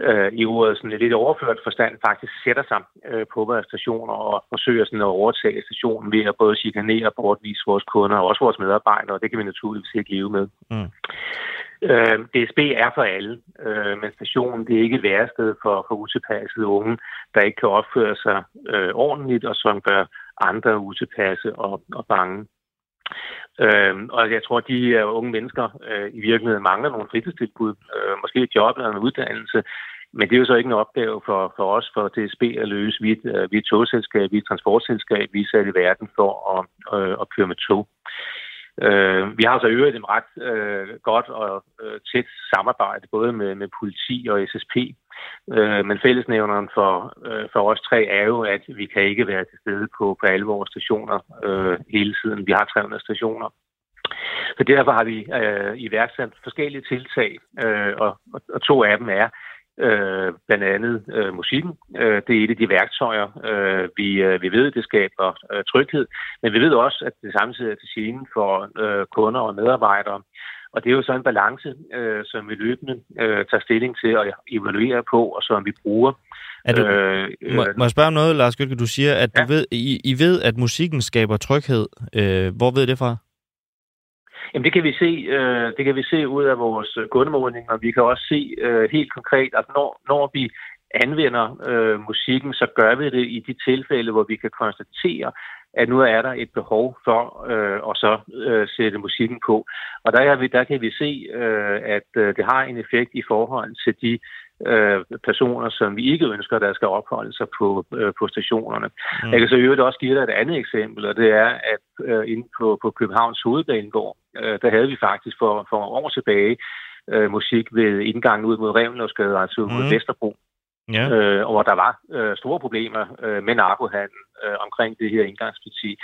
øh, i ordet sådan lidt overført forstand faktisk sætter sig øh, på vores stationer og forsøger sådan at overtage stationen ved at både chikanere og bortvise vores kunder og også vores medarbejdere, og det kan vi naturligvis ikke leve med. Mm. Øh, DSB er for alle, øh, men stationen det er ikke et værested for, for utilpassede unge, der ikke kan opføre sig øh, ordentligt og som gør andre utilpasse og, og bange. Øh, og jeg tror, at de uh, unge mennesker øh, i virkeligheden mangler nogle fritidstilbud, øh, måske et job eller en uddannelse, men det er jo så ikke en opgave for, for os, for DSB at løse. Vi, uh, vi er et togselskab, vi er et transportselskab, vi er sat i verden for at, uh, at køre med tog. Øh, vi har så øvrigt et ret øh, godt og øh, tæt samarbejde, både med, med politi og SSP. Øh, men fællesnævneren for, øh, for os tre er jo, at vi kan ikke være til stede på, på alle vores stationer øh, hele tiden. Vi har 300 stationer. Så derfor har vi øh, iværksat forskellige tiltag, øh, og, og to af dem er, øh, blandt andet øh, musikken. Øh, det er et af de værktøjer, øh, vi, øh, vi ved, det skaber øh, tryghed, men vi ved også, at det samtidig er til scene for øh, kunder og medarbejdere. Og det er jo så en balance, øh, som vi løbende øh, tager stilling til og evaluere på, og som vi bruger. Er du, øh, må, må jeg spørge om noget, Lars Gytke? Du siger, at ja. du ved, I, I ved, at musikken skaber tryghed. Øh, hvor ved det fra? Jamen det kan vi se, øh, det kan vi se ud af vores kundemålinger. Vi kan også se øh, helt konkret, at når, når vi anvender øh, musikken, så gør vi det i de tilfælde, hvor vi kan konstatere, at nu er der et behov for øh, at så øh, sætte musikken på. Og der, er vi, der kan vi se, øh, at øh, det har en effekt i forhold til de øh, personer, som vi ikke ønsker, der skal opholde sig på, øh, på stationerne. Mm. Jeg kan så øvrigt også give dig et andet eksempel, og det er, at øh, inde på, på Københavns Hovedbanegård, øh, der havde vi faktisk for, for år tilbage øh, musik ved indgangen ud mod Revnløvsgade, altså mm. mod Vesterbro. Ja. Øh, og hvor der var øh, store problemer øh, med narkohandel øh, omkring det her indgangsparti.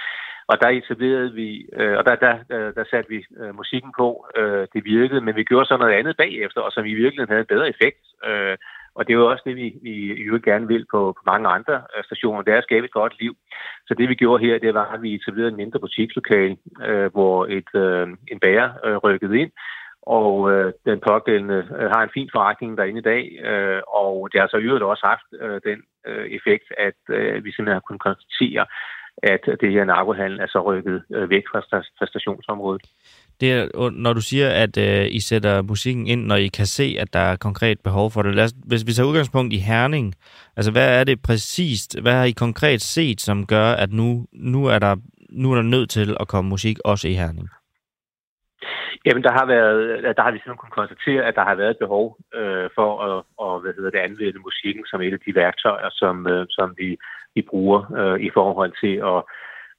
Og der etablerede vi, øh, og der, der, der, der satte vi øh, musikken på. Øh, det virkede, men vi gjorde så noget andet bagefter, og som i virkeligheden havde en bedre effekt. Øh, og det er jo også det, vi, vi jo gerne vil på, på mange andre øh, stationer, det er at skabe et godt liv. Så det vi gjorde her, det var, at vi etablerede en mindre butikslokale, øh, hvor et, øh, en bager øh, rykkede ind, og øh, den pågældende øh, har en fin forretning derinde i dag, øh, og det har så øvrigt også haft øh, den øh, effekt, at øh, vi simpelthen har kunnet konstatere, at det her narkohandel er så rykket øh, væk fra, fra stationsområdet. Det er, når du siger, at øh, I sætter musikken ind, når I kan se, at der er konkret behov for det. Lad os, hvis vi tager udgangspunkt i Herning, altså hvad er det præcist, hvad har I konkret set, som gør, at nu, nu, er, der, nu er der nødt til at komme musik også i Herning? Jamen, der har, været, der har vi simpelthen kunnet konstatere, at der har været et behov øh, for at og, hvad hedder det, anvende musikken som et af de værktøjer, som, øh, som vi, vi bruger øh, i forhold til at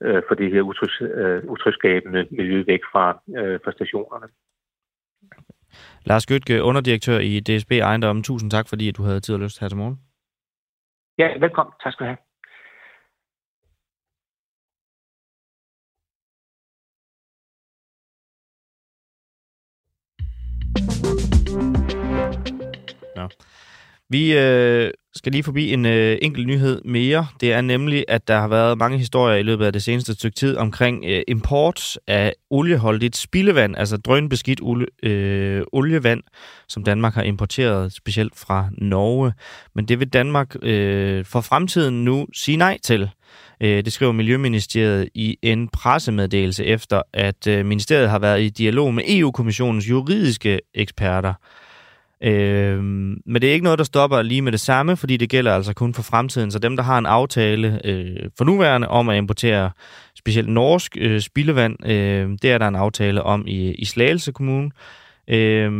øh, få det her utrygs, øh, utrygskabende miljø væk fra, øh, fra stationerne. Lars Gøtke, underdirektør i DSB Ejendom. Tusind tak, fordi du havde tid og lyst her til morgen. Ja, velkommen. Tak skal du have. Ja. Vi øh, skal lige forbi en øh, enkelt nyhed mere. Det er nemlig, at der har været mange historier i løbet af det seneste stykke tid omkring øh, import af olieholdigt spildevand, altså drønbeskidt olie, øh, olievand, som Danmark har importeret specielt fra Norge. Men det vil Danmark øh, for fremtiden nu sige nej til. Øh, det skriver Miljøministeriet i en pressemeddelelse efter, at øh, ministeriet har været i dialog med EU-kommissionens juridiske eksperter. Øh, men det er ikke noget, der stopper lige med det samme, fordi det gælder altså kun for fremtiden. Så dem, der har en aftale øh, for nuværende om at importere specielt norsk øh, spildevand, øh, det er der en aftale om i, i Slagelse Kommune. Øh,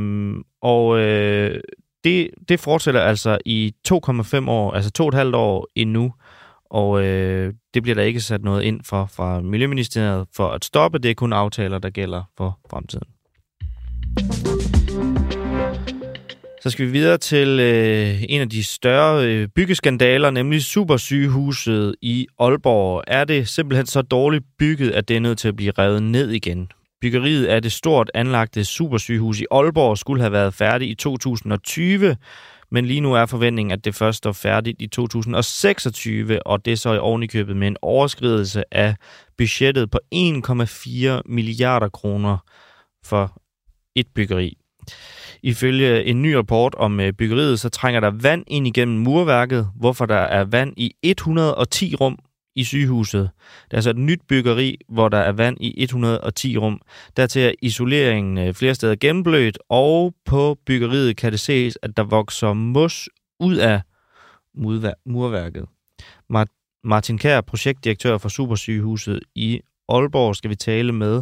og øh, det, det fortsætter altså i 2,5 år, altså to og et halvt år endnu. Og øh, det bliver der ikke sat noget ind for fra Miljøministeriet for at stoppe. Det er kun aftaler, der gælder for fremtiden. Så skal vi videre til øh, en af de større øh, byggeskandaler, nemlig Supersygehuset i Aalborg. Er det simpelthen så dårligt bygget, at det er nødt til at blive revet ned igen? Byggeriet af det stort anlagte supersygehus i Aalborg skulle have været færdigt i 2020, men lige nu er forventningen, at det først står færdigt i 2026, og det er så i ovenikøbet med en overskridelse af budgettet på 1,4 milliarder kroner for et byggeri. Ifølge en ny rapport om øh, byggeriet, så trænger der vand ind igennem murværket, hvorfor der er vand i 110 rum i sygehuset. Det er så et nyt byggeri, hvor der er vand i 110 rum. Dertil er isoleringen øh, flere steder gennemblødt, og på byggeriet kan det ses, at der vokser mos ud af murværket. Martin Kær, projektdirektør for Supersygehuset i Aalborg, skal vi tale med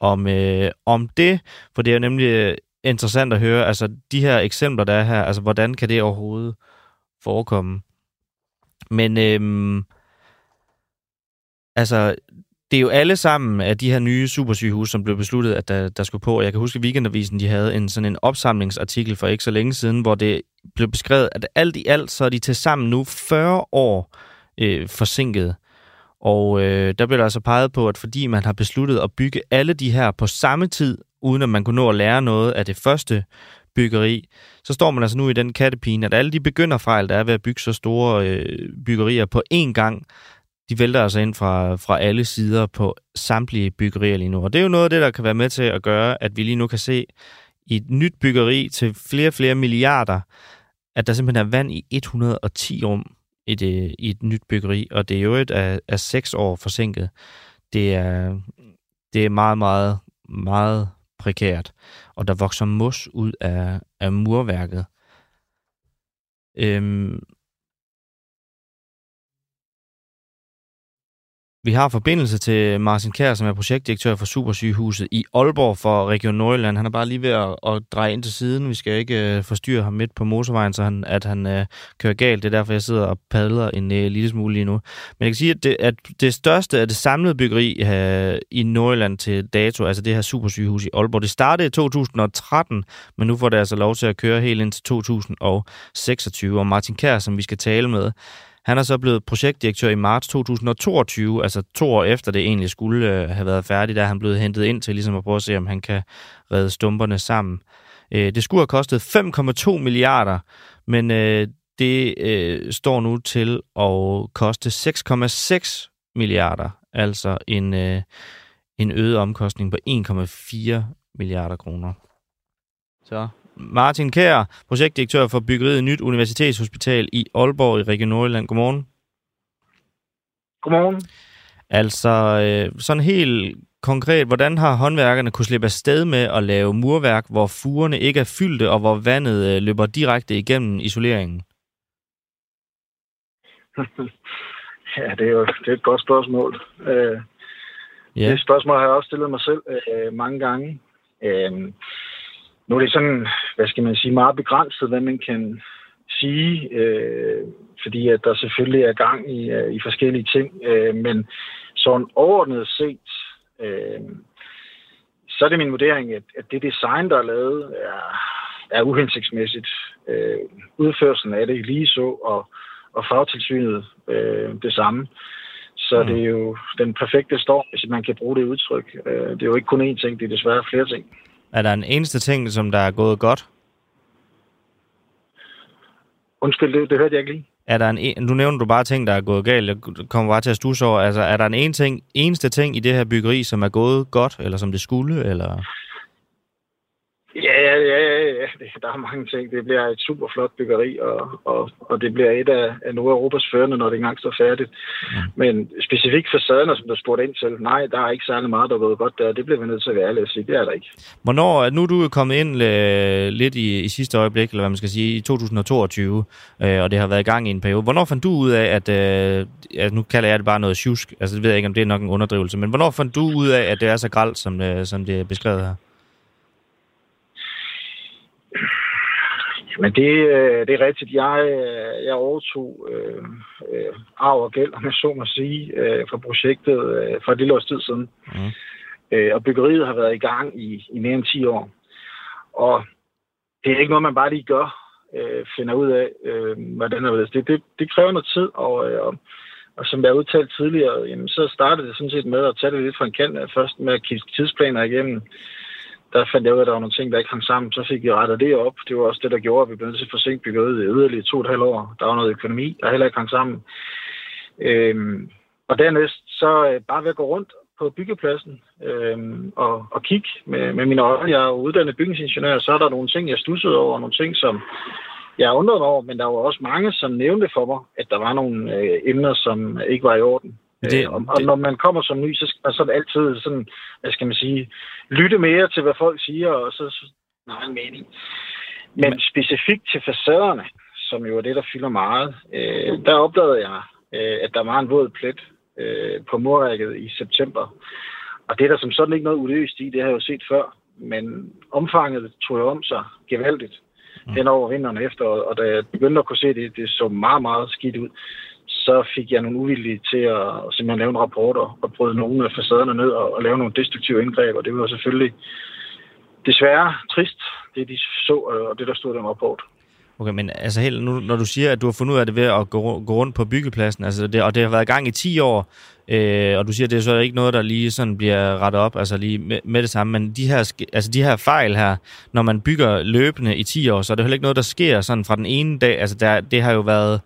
om, øh, om det, for det er nemlig interessant at høre, altså de her eksempler, der er her, altså hvordan kan det overhovedet forekomme? Men øhm, altså, det er jo alle sammen af de her nye supersygehus, som blev besluttet, at der, der skulle på. Og jeg kan huske, at Weekendavisen de havde en sådan en opsamlingsartikel for ikke så længe siden, hvor det blev beskrevet, at alt i alt, så er de til sammen nu 40 år øh, forsinket. Og øh, der blev der altså peget på, at fordi man har besluttet at bygge alle de her på samme tid, uden at man kunne nå at lære noget af det første byggeri, så står man altså nu i den kattepine, at alle de begynderfejl, der er ved at bygge så store øh, byggerier på én gang, de vælter altså ind fra, fra alle sider på samtlige byggerier lige nu. Og det er jo noget af det, der kan være med til at gøre, at vi lige nu kan se i et nyt byggeri til flere og flere milliarder, at der simpelthen er vand i 110 rum i, det, i et nyt byggeri, og det er jo et af, af seks år forsinket. Det er, det er meget, meget, meget prekært, og der vokser mos ud af, af murværket. Øhm, Vi har forbindelse til Martin Kær, som er projektdirektør for Supersygehuset i Aalborg for Region Nordjylland. Han er bare lige ved at, at dreje ind til siden. Vi skal ikke uh, forstyrre ham midt på motorvejen, så han, at han uh, kører galt. Det er derfor, jeg sidder og padler en uh, lille smule lige nu. Men jeg kan sige, at det, at det største af det samlede byggeri uh, i Nordjylland til dato, altså det her Supersygehus i Aalborg, det startede i 2013, men nu får det altså lov til at køre helt ind til 2026. Og Martin Kær, som vi skal tale med, han er så blevet projektdirektør i marts 2022, altså to år efter det egentlig skulle øh, have været færdigt, der han blev hentet ind til ligesom at prøve at se, om han kan redde stumperne sammen. Øh, det skulle have kostet 5,2 milliarder, men øh, det øh, står nu til at koste 6,6 milliarder, altså en, øh, en øget omkostning på 1,4 milliarder kroner. Så Martin Kær, projektdirektør for byggeriet Nyt Universitetshospital i Aalborg i Region Nordjylland. Godmorgen. Godmorgen. Altså, øh, sådan helt konkret, hvordan har håndværkerne kunne slippe afsted med at lave murværk, hvor fugerne ikke er fyldte, og hvor vandet øh, løber direkte igennem isoleringen? ja, det er jo det er et godt spørgsmål. Øh, ja. Det spørgsmål har jeg også stillet mig selv øh, mange gange. Øh, nu er det sådan, hvad skal man sige, meget begrænset, hvad man kan sige, øh, fordi at der selvfølgelig er gang i, uh, i forskellige ting. Øh, men sådan overordnet set, øh, så er det min vurdering, at, at det design, der er lavet, er, er uhensigtsmæssigt. Øh, udførelsen af det lige så, og, og fagtilsynet øh, det samme. Så mm. det er jo den perfekte storm, hvis man kan bruge det udtryk. Øh, det er jo ikke kun én ting, det er desværre flere ting. Er der en eneste ting, som der er gået godt? Undskyld, det, det hørte jeg ikke lige. Er der en, nu nævner du bare ting, der er gået galt. Jeg kommer bare til at stusse over. Altså, er der en, en ting, eneste ting i det her byggeri, som er gået godt, eller som det skulle? Eller? Ja. Der er mange ting. Det bliver et super flot byggeri, og, og, og det bliver et af, af Nordeuropas førende, når det engang står færdigt. Mm. Men specifikt facaden, som der spurgte ind til, nej, der er ikke særlig meget, der er godt der. Det bliver vi nødt til at være ærlige at sige. Det er der ikke. Hvornår, nu er du kommet ind øh, lidt i, i sidste øjeblik, eller hvad man skal sige, i 2022, øh, og det har været i gang i en periode. Hvornår fandt du ud af, at, øh, at nu kalder jeg det bare noget tjusk, altså det ved jeg ikke, om det er nok en underdrivelse, men hvornår fandt du ud af, at det er så gralt, som, øh, som det er beskrevet her? Men det, øh, det er rigtigt. Jeg, øh, jeg overtog øh, øh, arv og gæld, om jeg så må sige, øh, fra projektet øh, for et lille års tid siden. Mm. Øh, og byggeriet har været i gang i, i mere end 10 år. Og det er ikke noget, man bare lige gør, øh, finder ud af, øh, hvordan det, det, det, det kræver noget tid, og, øh, og som jeg udtalt tidligere, jamen, så startede det sådan set med at tage det lidt fra en kant, først med at kigge tidsplaner igennem, der fandt jeg ud af, at der var nogle ting, der ikke hang sammen. Så fik vi rettet det op. Det var også det, der gjorde, at vi blev nødt til at forsinke byggeriet i yderligere to og et halvt år. Der var noget økonomi, der heller ikke hang sammen. Øhm, og dernæst så øh, bare ved at gå rundt på byggepladsen øhm, og, og kigge med, med mine øjne. Jeg er uddannet bygningsingeniør, så er der nogle ting, jeg stussede over, nogle ting, som jeg undrede over, men der var også mange, som nævnte for mig, at der var nogle øh, emner, som ikke var i orden. Det, og, og når man kommer som ny, så skal man sådan altid sådan, hvad skal man sige, lytte mere til, hvad folk siger, og så, nej, en mening. Men Men specifikt til facaderne, som jo er det, der fylder meget, øh, der opdagede jeg, øh, at der var en våd plet øh, på murrækket i september. Og det er der som sådan ikke noget uløst i, det har jeg jo set før. Men omfanget tog jeg om sig gevaldigt mm. hen over vinteren efter, og da jeg begyndte at kunne se det, det så meget, meget skidt ud, så fik jeg nogle uvillige til at simpelthen lave en rapport og, bryde nogle af facaderne ned og, og lave nogle destruktive indgreb, og det var selvfølgelig desværre trist, det de så, øh, og det der stod i den rapport. Okay, men altså helt, nu, når du siger, at du har fundet ud af det ved at gå, gå rundt på byggepladsen, altså det, og det har været i gang i 10 år, øh, og du siger, at det er så ikke noget, der lige sådan bliver rettet op, altså lige med, med det samme, men de her, altså de her fejl her, når man bygger løbende i 10 år, så er det heller ikke noget, der sker sådan fra den ene dag, altså der, det har jo været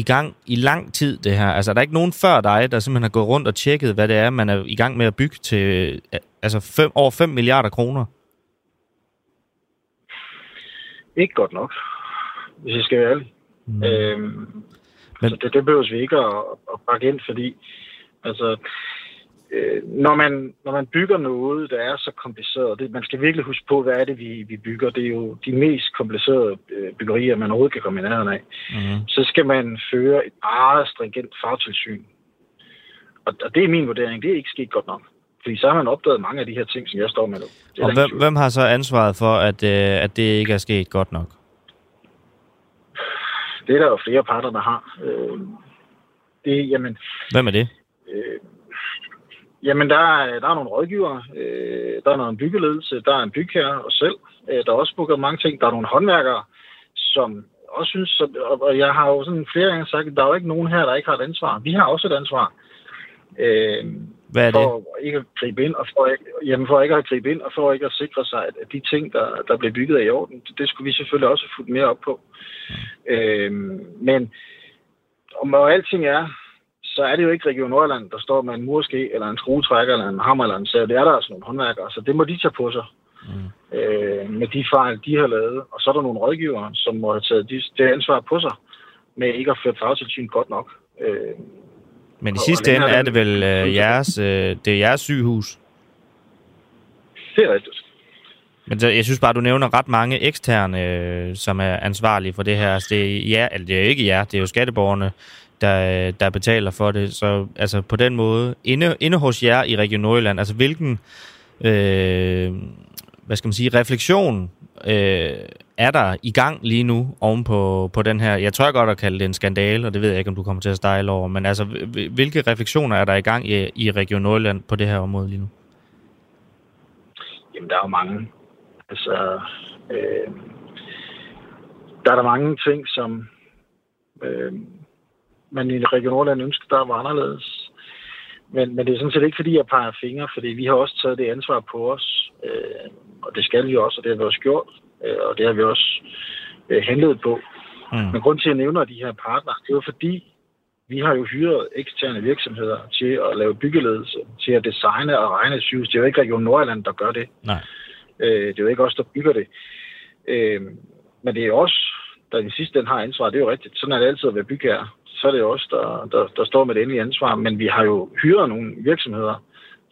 i gang i lang tid, det her? Altså, er der ikke nogen før dig, der simpelthen har gået rundt og tjekket, hvad det er, man er i gang med at bygge til altså fem, over 5 milliarder kroner? Ikke godt nok, hvis jeg skal være ærlig. Mm. Øhm, Men... Så det, det behøver vi ikke at, at pakke ind, fordi altså, øh, når, man, når man bygger noget, der er så kompliceret, det, man skal virkelig huske på, hvad er det, vi, vi bygger. Det er jo de mest komplicerede øh, byggerier, man overhovedet kan komme i nærheden af. Mm-hmm. Så skal man føre et meget stringent fagtilsyn. Og, og det er min vurdering. Det er ikke sket godt nok. Fordi så har man opdaget mange af de her ting, som jeg står med nu. Det og hvem, hvem har så ansvaret for, at, øh, at det ikke er sket godt nok? Det er der jo flere parter, der har. Øh, det, jamen, hvem er det? Øh, Jamen, der er, der er nogle rådgivere, øh, der er noget byggeledelse, der er en bygherre og selv. Øh, der er også booket mange ting. Der er nogle håndværkere, som også synes, så, og jeg har jo sådan flere gange sagt, at der er jo ikke nogen her, der ikke har et ansvar. Vi har også et ansvar. Øh, Hvad er det? For ikke at gribe ind, og for ikke, jamen for ikke at gribe ind, og for ikke at sikre sig, at de ting, der, der bliver bygget er i orden, det skulle vi selvfølgelig også have fulgt mere op på. Mm. Øh, men om alting er, så er det jo ikke Region Nordjylland, der står med en murske, eller en skruetrækker, eller en hammer, eller en sav. Det er der altså nogle håndværkere, så det må de tage på sig. Mm. Øh, med de fejl, de har lavet. Og så er der nogle rådgivere, som må have taget det ansvar på sig, med ikke at føre fagtilsyn godt nok. Øh, Men i sidste ende er det vel øh, jeres, øh, det er jeres sygehus? Det er rigtigt. Men jeg synes bare, du nævner ret mange eksterne, øh, som er ansvarlige for det her. Altså, det er jer, eller det er ikke jer, det er jo skatteborgerne, der, der betaler for det. Så altså på den måde, inde, inde hos jer i Region Nordjylland, altså hvilken, øh, hvad skal man sige, refleksion øh, er der i gang lige nu oven på, på den her, jeg tør godt at kalde det en skandale, og det ved jeg ikke, om du kommer til at stejle over, men altså, hvilke refleksioner er der i gang i, i Region Nordjylland på det her område lige nu? Jamen, der er jo mange. Altså, øh, der er der mange ting, som øh, man i Region Nordland ønsker, der var anderledes. Men, men det er sådan set ikke, fordi jeg peger fingre, fordi vi har også taget det ansvar på os, øh, og det skal vi også, og det har vi også gjort, øh, og det har vi også øh, handlet på. Mm. Men grund til, at jeg nævner de her partner, det er jo fordi, vi har jo hyret eksterne virksomheder til at lave byggeledelse, til at designe og regne et sygehus. Det er jo ikke Region Nordjylland, der gør det. Nej. Øh, det er jo ikke os, der bygger det. Øh, men det er også, der i sidste ende har ansvar. Det er jo rigtigt. Sådan er det altid at være bygherre. Så er det også der, der, der står med det endelige ansvar. Men vi har jo hyret nogle virksomheder,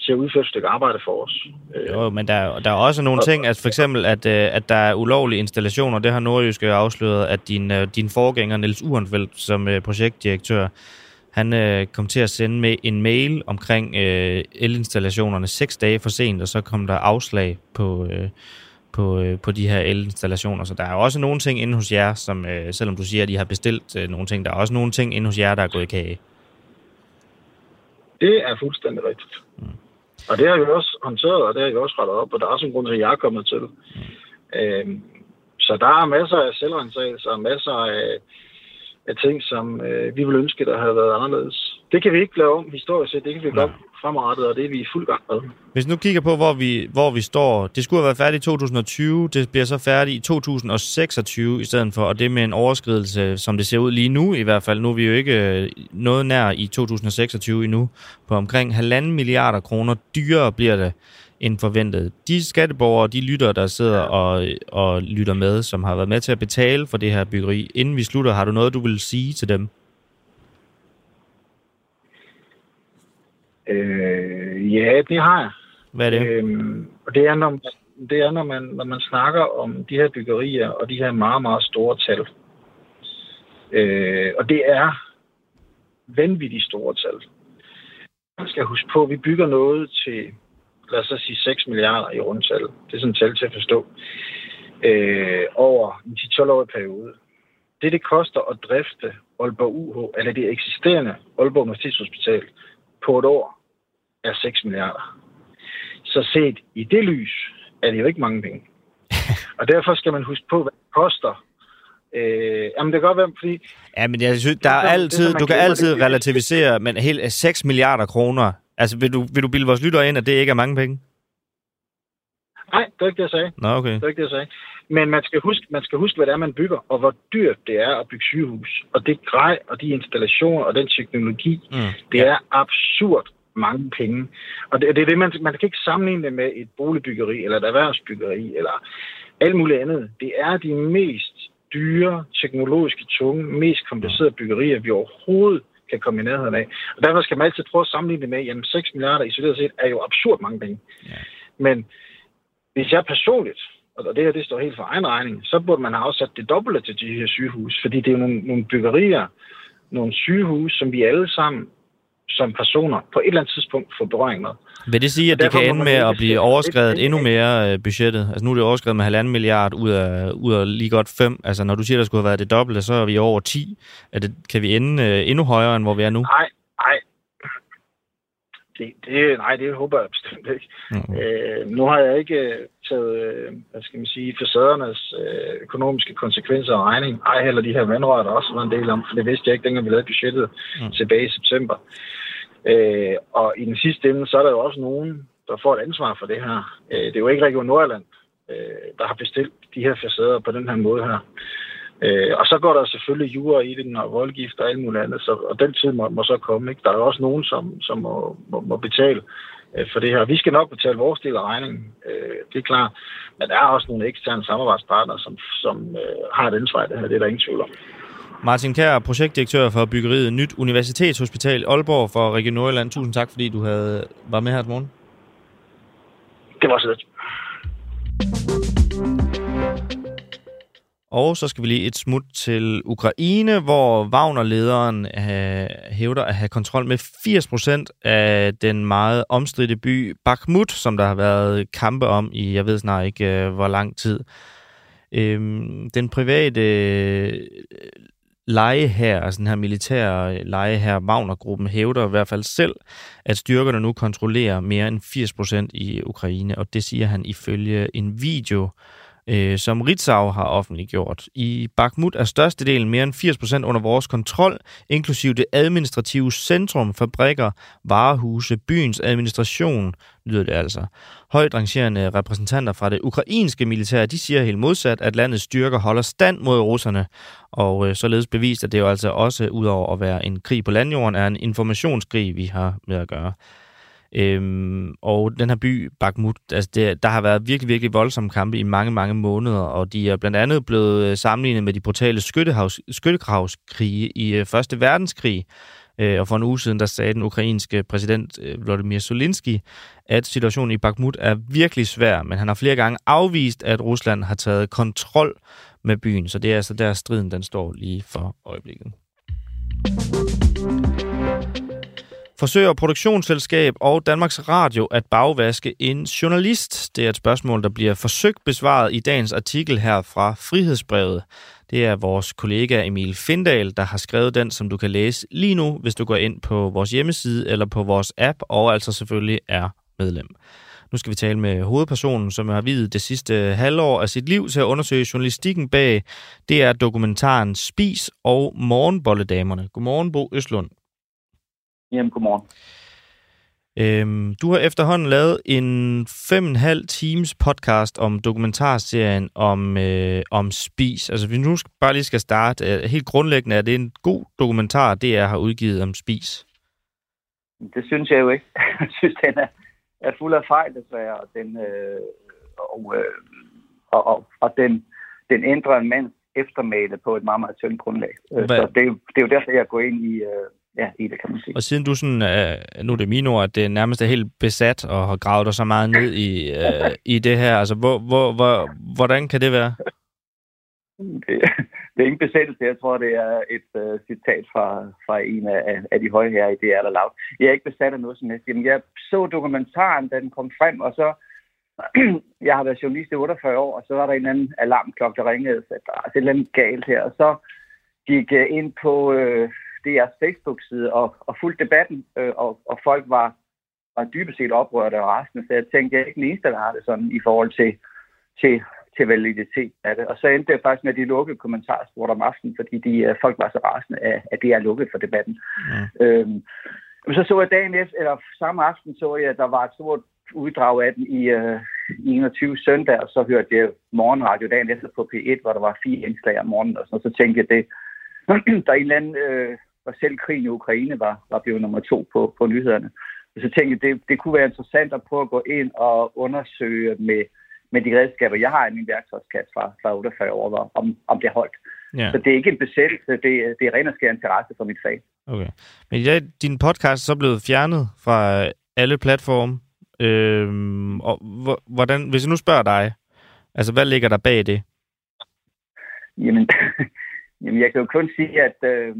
til at udføre et stykke arbejde for os. Jo, men der, der er også nogle ting, altså for eksempel, at, øh, at der er ulovlige installationer. Det har Nordjyske afsløret, at din, øh, din forgænger, Niels Urenfeldt, som øh, projektdirektør, han øh, kom til at sende med en mail omkring øh, elinstallationerne seks dage for sent, og så kom der afslag på, øh, på, øh, på de her elinstallationer. Så der er også nogle ting inde hos jer, som øh, selvom du siger, at I har bestilt øh, nogle ting, der er også nogle ting inde hos jer, der er gået i kage. Det er fuldstændig rigtigt. Mm. Og det har vi også håndteret, og det har vi også rettet op, og der er også en grund til, at jeg er kommet til. Mm. Øhm, så der er masser af selvrensagelse og masser af, af ting, som øh, vi ville ønske, der havde været anderledes. Det kan vi ikke lave om historisk set, det kan vi gøre fremadrettet, og det er vi i fuld gang med. Hvis nu kigger på, hvor vi, hvor vi står, det skulle have været færdigt i 2020, det bliver så færdigt i 2026 i stedet for, og det med en overskridelse, som det ser ud lige nu i hvert fald. Nu er vi jo ikke øh, noget nær i 2026 endnu, på omkring halvanden milliarder kroner dyrere bliver det end forventet. De skatteborgere, de lytter, der sidder og, og lytter med, som har været med til at betale for det her byggeri, inden vi slutter, har du noget, du vil sige til dem? Øh, ja, det har jeg. Hvad er det? Øhm, og det er, når, det er når, man, når man snakker om de her byggerier og de her meget, meget store tal. Øh, og det er vanvittigt store tal. Man skal huske på, at vi bygger noget til, lad os sige, 6 milliarder i rundtal. Det er sådan et tal til at forstå. Øh, over en 10-12-årig periode. Det, det koster at drifte Aalborg UH, eller det eksisterende Aalborg Universitetshospital, på et år, er 6 milliarder. Så set i det lys, er det jo ikke mange penge. og derfor skal man huske på, hvad det koster. Øh, jamen, det kan godt være, fordi... Ja, men jeg synes, der er altid, det, du kan altid det, relativisere, men helt 6 milliarder kroner. Altså, vil du, vil du bilde vores lytter ind, at det ikke er mange penge? Nej, det er ikke det, jeg sagde. Nå, okay. Det er ikke det, jeg sagde. Men man skal, huske, man skal huske, hvad det er, man bygger, og hvor dyrt det er at bygge sygehus. Og det grej, og de installationer, og den teknologi, mm. det ja. er absurd mange penge. Og det, det er det, man, man kan ikke sammenligne det med et boligbyggeri, eller et erhvervsbyggeri, eller alt muligt andet. Det er de mest dyre, teknologiske tunge, mest komplicerede byggerier, vi overhovedet kan komme i nærheden af. Og derfor skal man altid prøve at sammenligne det med, jamen 6 milliarder isoleret set er jo absurd mange penge. Ja. Men hvis jeg personligt, og det her det står helt for egen regning, så burde man have afsat det dobbelte til de her sygehus, fordi det er jo nogle, nogle byggerier, nogle sygehus, som vi alle sammen som personer på et eller andet tidspunkt får berøring med. Vil det sige, at det kan ende med at blive overskrevet endnu mere øh, budgettet? Altså nu er det overskrevet med halvanden milliard ud af, ud af lige godt fem. Altså når du siger, at der skulle have været det dobbelte, så er vi over 10. Er det, kan vi ende øh, endnu højere, end hvor vi er nu? Nej, nej. Det, det, nej, det håber jeg bestemt ikke. Mm. Øh, nu har jeg ikke øh, taget, øh, hvad skal man sige, facadernes øh, økonomiske konsekvenser af regning. Ej, heller de her vandrør, der også var en del om, for det vidste jeg ikke, dengang vi lavede budgettet mm. tilbage i september. Øh, og i den sidste ende, så er der jo også nogen, der får et ansvar for det her. Øh, det er jo ikke Region Nordjylland, øh, der har bestilt de her facader på den her måde her. Øh, og så går der selvfølgelig jura i det, og voldgift og alt muligt andet, så, og den tid må, må så komme. Ikke? Der er også nogen, som, som må, må, må betale øh, for det her. Vi skal nok betale vores del af regningen, øh, det er klart. Men der er også nogle eksterne samarbejdspartnere, som, som øh, har et ansvar i det her, det er der ingen tvivl om. Martin Kær, projektdirektør for byggeriet Nyt Universitetshospital Aalborg for Region Nordjylland. Tusind tak, fordi du havde var med her til morgen. Det var så lidt. Og så skal vi lige et smut til Ukraine, hvor Wagner-lederen øh, hævder at have kontrol med 80% af den meget omstridte by Bakhmut, som der har været kampe om i, jeg ved snart ikke, øh, hvor lang tid. Øhm, den private øh, lege her, altså den her militære øh, lege her, Wagner-gruppen hævder i hvert fald selv, at styrkerne nu kontrollerer mere end 80% i Ukraine, og det siger han ifølge en video, øh, Øh, som Ritzau har offentliggjort. I Bakhmut er størstedelen mere end 80% under vores kontrol, inklusiv det administrative centrum, fabrikker, varehuse, byens administration, lyder det altså. Højt rangerende repræsentanter fra det ukrainske militær, de siger helt modsat, at landets styrker holder stand mod russerne, og øh, således bevist, at det jo altså også, udover at være en krig på landjorden, er en informationskrig, vi har med at gøre. Øhm, og den her by, Bakhmut, altså det, der har været virkelig, virkelig voldsomme kampe i mange, mange måneder, og de er blandt andet blevet øh, sammenlignet med de brutale skyttegravskrige i øh, Første Verdenskrig. Øh, og for en uge siden, der sagde den ukrainske præsident øh, Vladimir Zelensky, at situationen i Bakhmut er virkelig svær, men han har flere gange afvist, at Rusland har taget kontrol med byen. Så det er altså der striden den står lige for øjeblikket. Forsøger produktionsselskab og Danmarks Radio at bagvaske en journalist? Det er et spørgsmål, der bliver forsøgt besvaret i dagens artikel her fra Frihedsbrevet. Det er vores kollega Emil Findal, der har skrevet den, som du kan læse lige nu, hvis du går ind på vores hjemmeside eller på vores app, og altså selvfølgelig er medlem. Nu skal vi tale med hovedpersonen, som har videt det sidste halvår af sit liv til at undersøge journalistikken bag. Det er dokumentaren Spis og Morgenbolledamerne. Godmorgen, Bo Østlund. Jamen, godmorgen. Øhm, du har efterhånden lavet en fem og en halv times podcast om dokumentarserien om, øh, om spis. Altså, vi nu bare lige skal starte. Øh, helt grundlæggende er det en god dokumentar, det er har udgivet om spis. Det synes jeg jo ikke. Jeg synes, den er, er fuld af fejl, desværre. Og den, øh, og, øh, og, og, og den, den ændrer en mands eftermæle på et meget, meget tyndt grundlag. Øh, Hvad? Så det, det er jo derfor, jeg går ind i, øh, ja, i det, kan man sige. Og siden du sådan, øh, nu er det mine ord, at det nærmest er helt besat og har gravet dig så meget ned i, øh, i det her, altså hvor, hvor, hvor, hvordan kan det være? Det, det er ingen besættelse. Jeg tror, det er et uh, citat fra, fra en af, af de høje her i det eller lavt. Jeg er ikke besat af noget som helst. Jamen, jeg så dokumentaren, da den kom frem, og så jeg har været journalist i 48 år, og så var der en anden alarmklokke, der ringede, så der er et eller andet galt her. Og så gik jeg ind på øh, DR's Facebook-side og, og fulgte debatten, øh, og, og folk var, var dybest set oprørte og rasende, så jeg tænkte, jeg er ikke den eneste, der har det sådan i forhold til, til, til validitet af det. Og så endte det faktisk med, at de lukkede kommentarsport om aftenen, fordi de, øh, folk var så rasende, at, at det er lukket for debatten. Mm. Øhm, så så jeg dagen efter, eller samme aften så jeg, at der var et stort uddrag af den i, øh, 21 søndag, og så hørte jeg morgenradio dagen efter på P1, hvor der var fire indslag om morgenen, og så, så tænkte jeg, det, der er en eller anden øh, og selv krigen i Ukraine var, var blevet nummer to på, på nyhederne. Og så tænkte jeg, det, det kunne være interessant at prøve at gå ind og undersøge med, med de redskaber, jeg har i min værktøjskasse fra, fra 48 år, om, om det holdt. Ja. Så det er ikke en besættelse, det, det er ren og skær interesse for mit fag. Okay. Men ja, din podcast er så blevet fjernet fra alle platforme. Øhm, og hvordan, hvis jeg nu spørger dig, altså hvad ligger der bag det? Jamen, jamen jeg kan jo kun sige, at øh,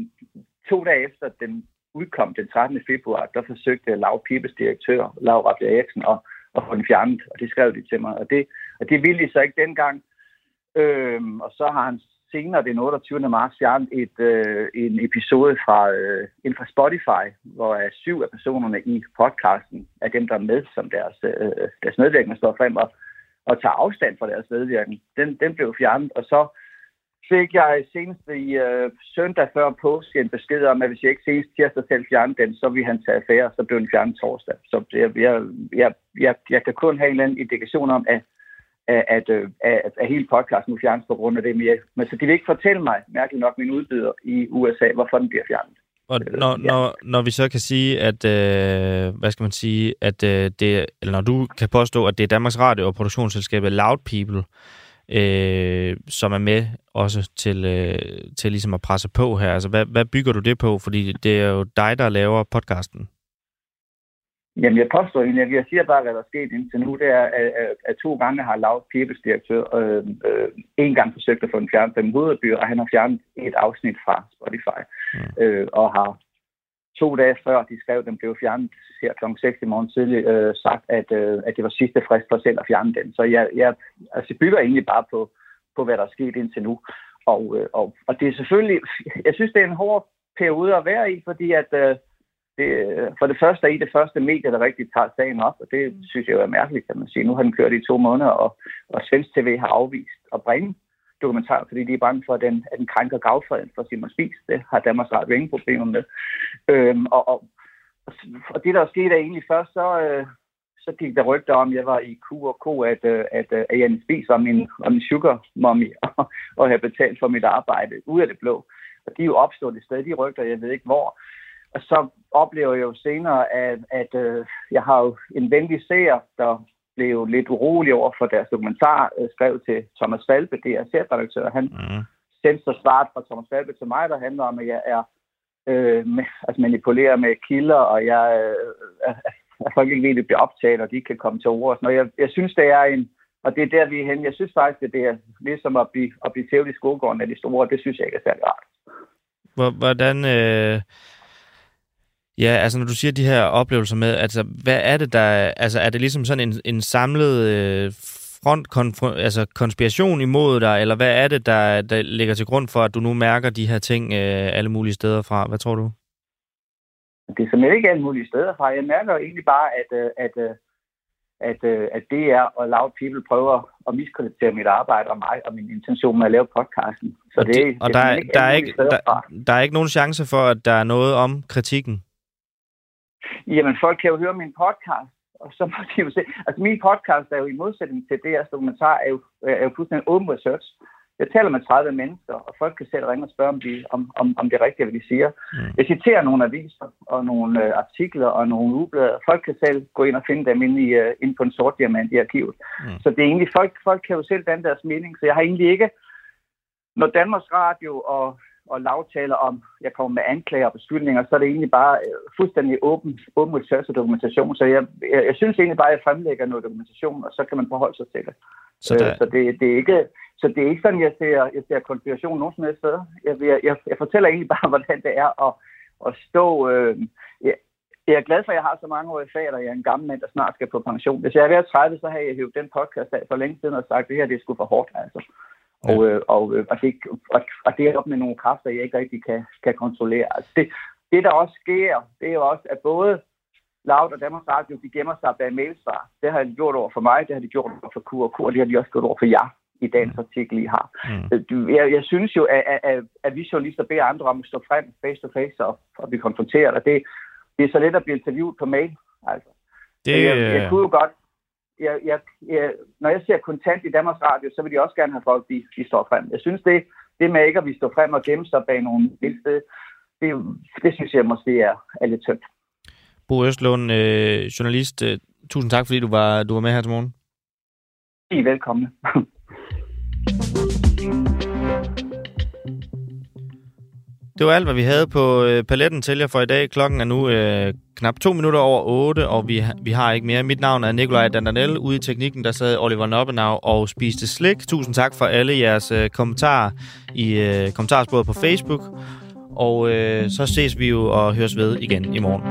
to dage efter den udkom den 13. februar, der forsøgte Lav Pibes direktør, Lav Rabia Eriksen, at, at få den fjernet, og det skrev de til mig. Og det, og det ville de så ikke dengang. Øhm, og så har han senere, den 28. marts, fjernet et, øh, en episode fra, øh, en fra Spotify, hvor er syv af personerne i podcasten er dem, der er med, som deres, øh, deres medvirkende står frem og, og tager afstand fra deres medvirkning. Den, den blev fjernet, og så fik jeg senest i øh, søndag før påske en besked om, at hvis jeg ikke senest tirsdag selv fjerne den, så vil han tage affære, så bliver den fjernet torsdag. Så jeg, jeg, jeg, jeg, jeg kan kun have en eller anden indikation om, at, at, at, øh, at, at hele podcasten nu fjernes på grund af det. Men, jeg, men så de vil ikke fortælle mig, mærkeligt nok, min udbyder i USA, hvorfor den bliver fjernet. Og når, ja. når, når vi så kan sige, at, øh, hvad skal man sige, at øh, det, eller når du kan påstå, at det er Danmarks Radio og produktionsselskabet Loud People, øh, som er med også til, øh, til ligesom at presse på her. Altså, hvad, hvad bygger du det på? Fordi det er jo dig, der laver podcasten. Jamen, jeg påstår egentlig, jeg siger bare, hvad der er sket indtil nu, det er, at, at to gange har lavet Pibes direktør øh, øh, en gang forsøgt at få en fjernet dem hovedbyr, og han har fjernet et afsnit fra Spotify, mm. øh, og har to dage før de skrev, den blev fjernet her kl. 6 i morgen tidlig, øh, sagt, at, øh, at det var sidste frist for selv at fjerne den. Så jeg, jeg altså, bygger egentlig bare på, på, hvad der er sket indtil nu. Og, øh, og, og det er selvfølgelig, jeg synes, det er en hård periode at være i, fordi at øh, det, for det første er I det første medie, der rigtig tager sagen op, og det synes jeg jo er mærkeligt, kan man sige. Nu har den kørt i to måneder, og, og Svensk TV har afvist at bringe dokumentar, fordi de er bange for, at den, at den krænker gavfreden for Simon Spies. Det har Danmarks Radio ingen problemer med. Øhm, og, og, og det, der er sket, er egentlig først, så, øh, så gik der rygter om, at jeg var i Q&K, at, øh, at, øh, at Jan Spies var min, var min sugar mommy, og, og havde betalt for mit arbejde ud af det blå. Og de er jo opstået et sted, de rygter, jeg ved ikke hvor. og så oplever jeg jo senere, at, at øh, jeg har jo en venlig seer, der blev lidt urolig over for deres dokumentar, øh, skrev til Thomas Falbe, det er chefredaktør. Han mm. sendte så svaret fra Thomas Falbe til mig, der handler om, at jeg er øh, med, altså manipulerer med kilder, og jeg øh, er, at folk ikke ved, at det bliver optaget, og de kan komme til ord. Og jeg, jeg synes, det er en, og det er der, vi er henne. Jeg synes faktisk, at det er ligesom at blive, at blive tævet i skolegården af de store, det synes jeg ikke er særlig rart. Hvordan, øh, ja, altså når du siger de her oplevelser med, altså hvad er det der, altså er det ligesom sådan en, en samlet øh, front, altså konspiration imod dig, eller hvad er det, der, der ligger til grund for, at du nu mærker de her ting øh, alle mulige steder fra? Hvad tror du? Det er simpelthen ikke alle mulige steder fra. Jeg mærker egentlig bare, at, øh, at, at, at, at det er, og Loud People prøver at miskreditere mit arbejde og mig og min intention med at lave podcasten. Så det, det, og det der, er, der, er ikke, der, der er ikke nogen chance for, at der er noget om kritikken? Jamen, folk kan jo høre min podcast, og så må de jo se. Altså, min podcast er jo i modsætning til det, jeg dokumentar, er jo, er jo fuldstændig open research. Jeg taler med 30 mennesker, og folk kan selv ringe og spørge, om, de, om, om, om det er rigtigt, hvad de siger. Mm. Jeg citerer nogle aviser og nogle øh, artikler og nogle ugeblader. Folk kan selv gå ind og finde dem inde, i, uh, inde på en sort diamant i arkivet. Mm. Så det er egentlig, folk, folk kan jo selv danne deres mening, så jeg har egentlig ikke, når Danmarks Radio og og lavtaler om, jeg kommer med anklager og beskyldninger, så er det egentlig bare øh, fuldstændig åben, åben research og dokumentation. Så jeg, jeg, jeg synes egentlig bare, at jeg fremlægger noget dokumentation, og så kan man forholde sig til det. Så, der... øh, så det, det er ikke... Så det er ikke sådan, jeg ser, jeg ser konspiration nogen som helst sted. Jeg, jeg, jeg, jeg fortæller egentlig bare, hvordan det er at, at stå... Øh, jeg, jeg er glad for, at jeg har så mange år i fag, og jeg er en gammel mand, der snart skal på pension. Hvis jeg er ved at 30, så har jeg hævet den podcast af for længe siden og sagt, at det her det er sgu for hårdt. Altså. Ja. Og, øh, og, øh, og, det, og, og det er op med nogle kræfter, jeg ikke rigtig kan, kan kontrollere. Altså det, det, der også sker, det er jo også, at både Loud og Danmarks Radio, de gemmer sig bag mailsvar. Det har de gjort over for mig, det har de gjort over for Kur og det har de også gjort over for jer i dagens mm. artikel, I har. Mm. Jeg, jeg synes jo, at, at, at vi journalister beder andre om at stå frem face to face og, og blive konfronteret, og det, det er så let at blive interviewet på mail. Altså. Det, jeg, jeg, kunne jo godt, jeg, jeg, jeg, når jeg ser kontant i Danmarks Radio, så vil de også gerne have folk, de, de står frem. Jeg synes, det, det med ikke at vi står frem og gemmer sig bag nogle billeder, det, det synes jeg måske er, er lidt tyndt. Bo Østlund, øh, journalist, øh, tusind tak, fordi du var, du var med her til morgen. I er velkomne. Det var alt, hvad vi havde på øh, paletten til jer for i dag. Klokken er nu øh, knap to minutter over otte, og vi, vi har ikke mere. Mit navn er Nikolaj Dandanel. Ude i teknikken, der sad Oliver Noppenau og spiste slik. Tusind tak for alle jeres øh, kommentarer i øh, kommentarsporet på Facebook. Og øh, så ses vi jo og høres ved igen i morgen.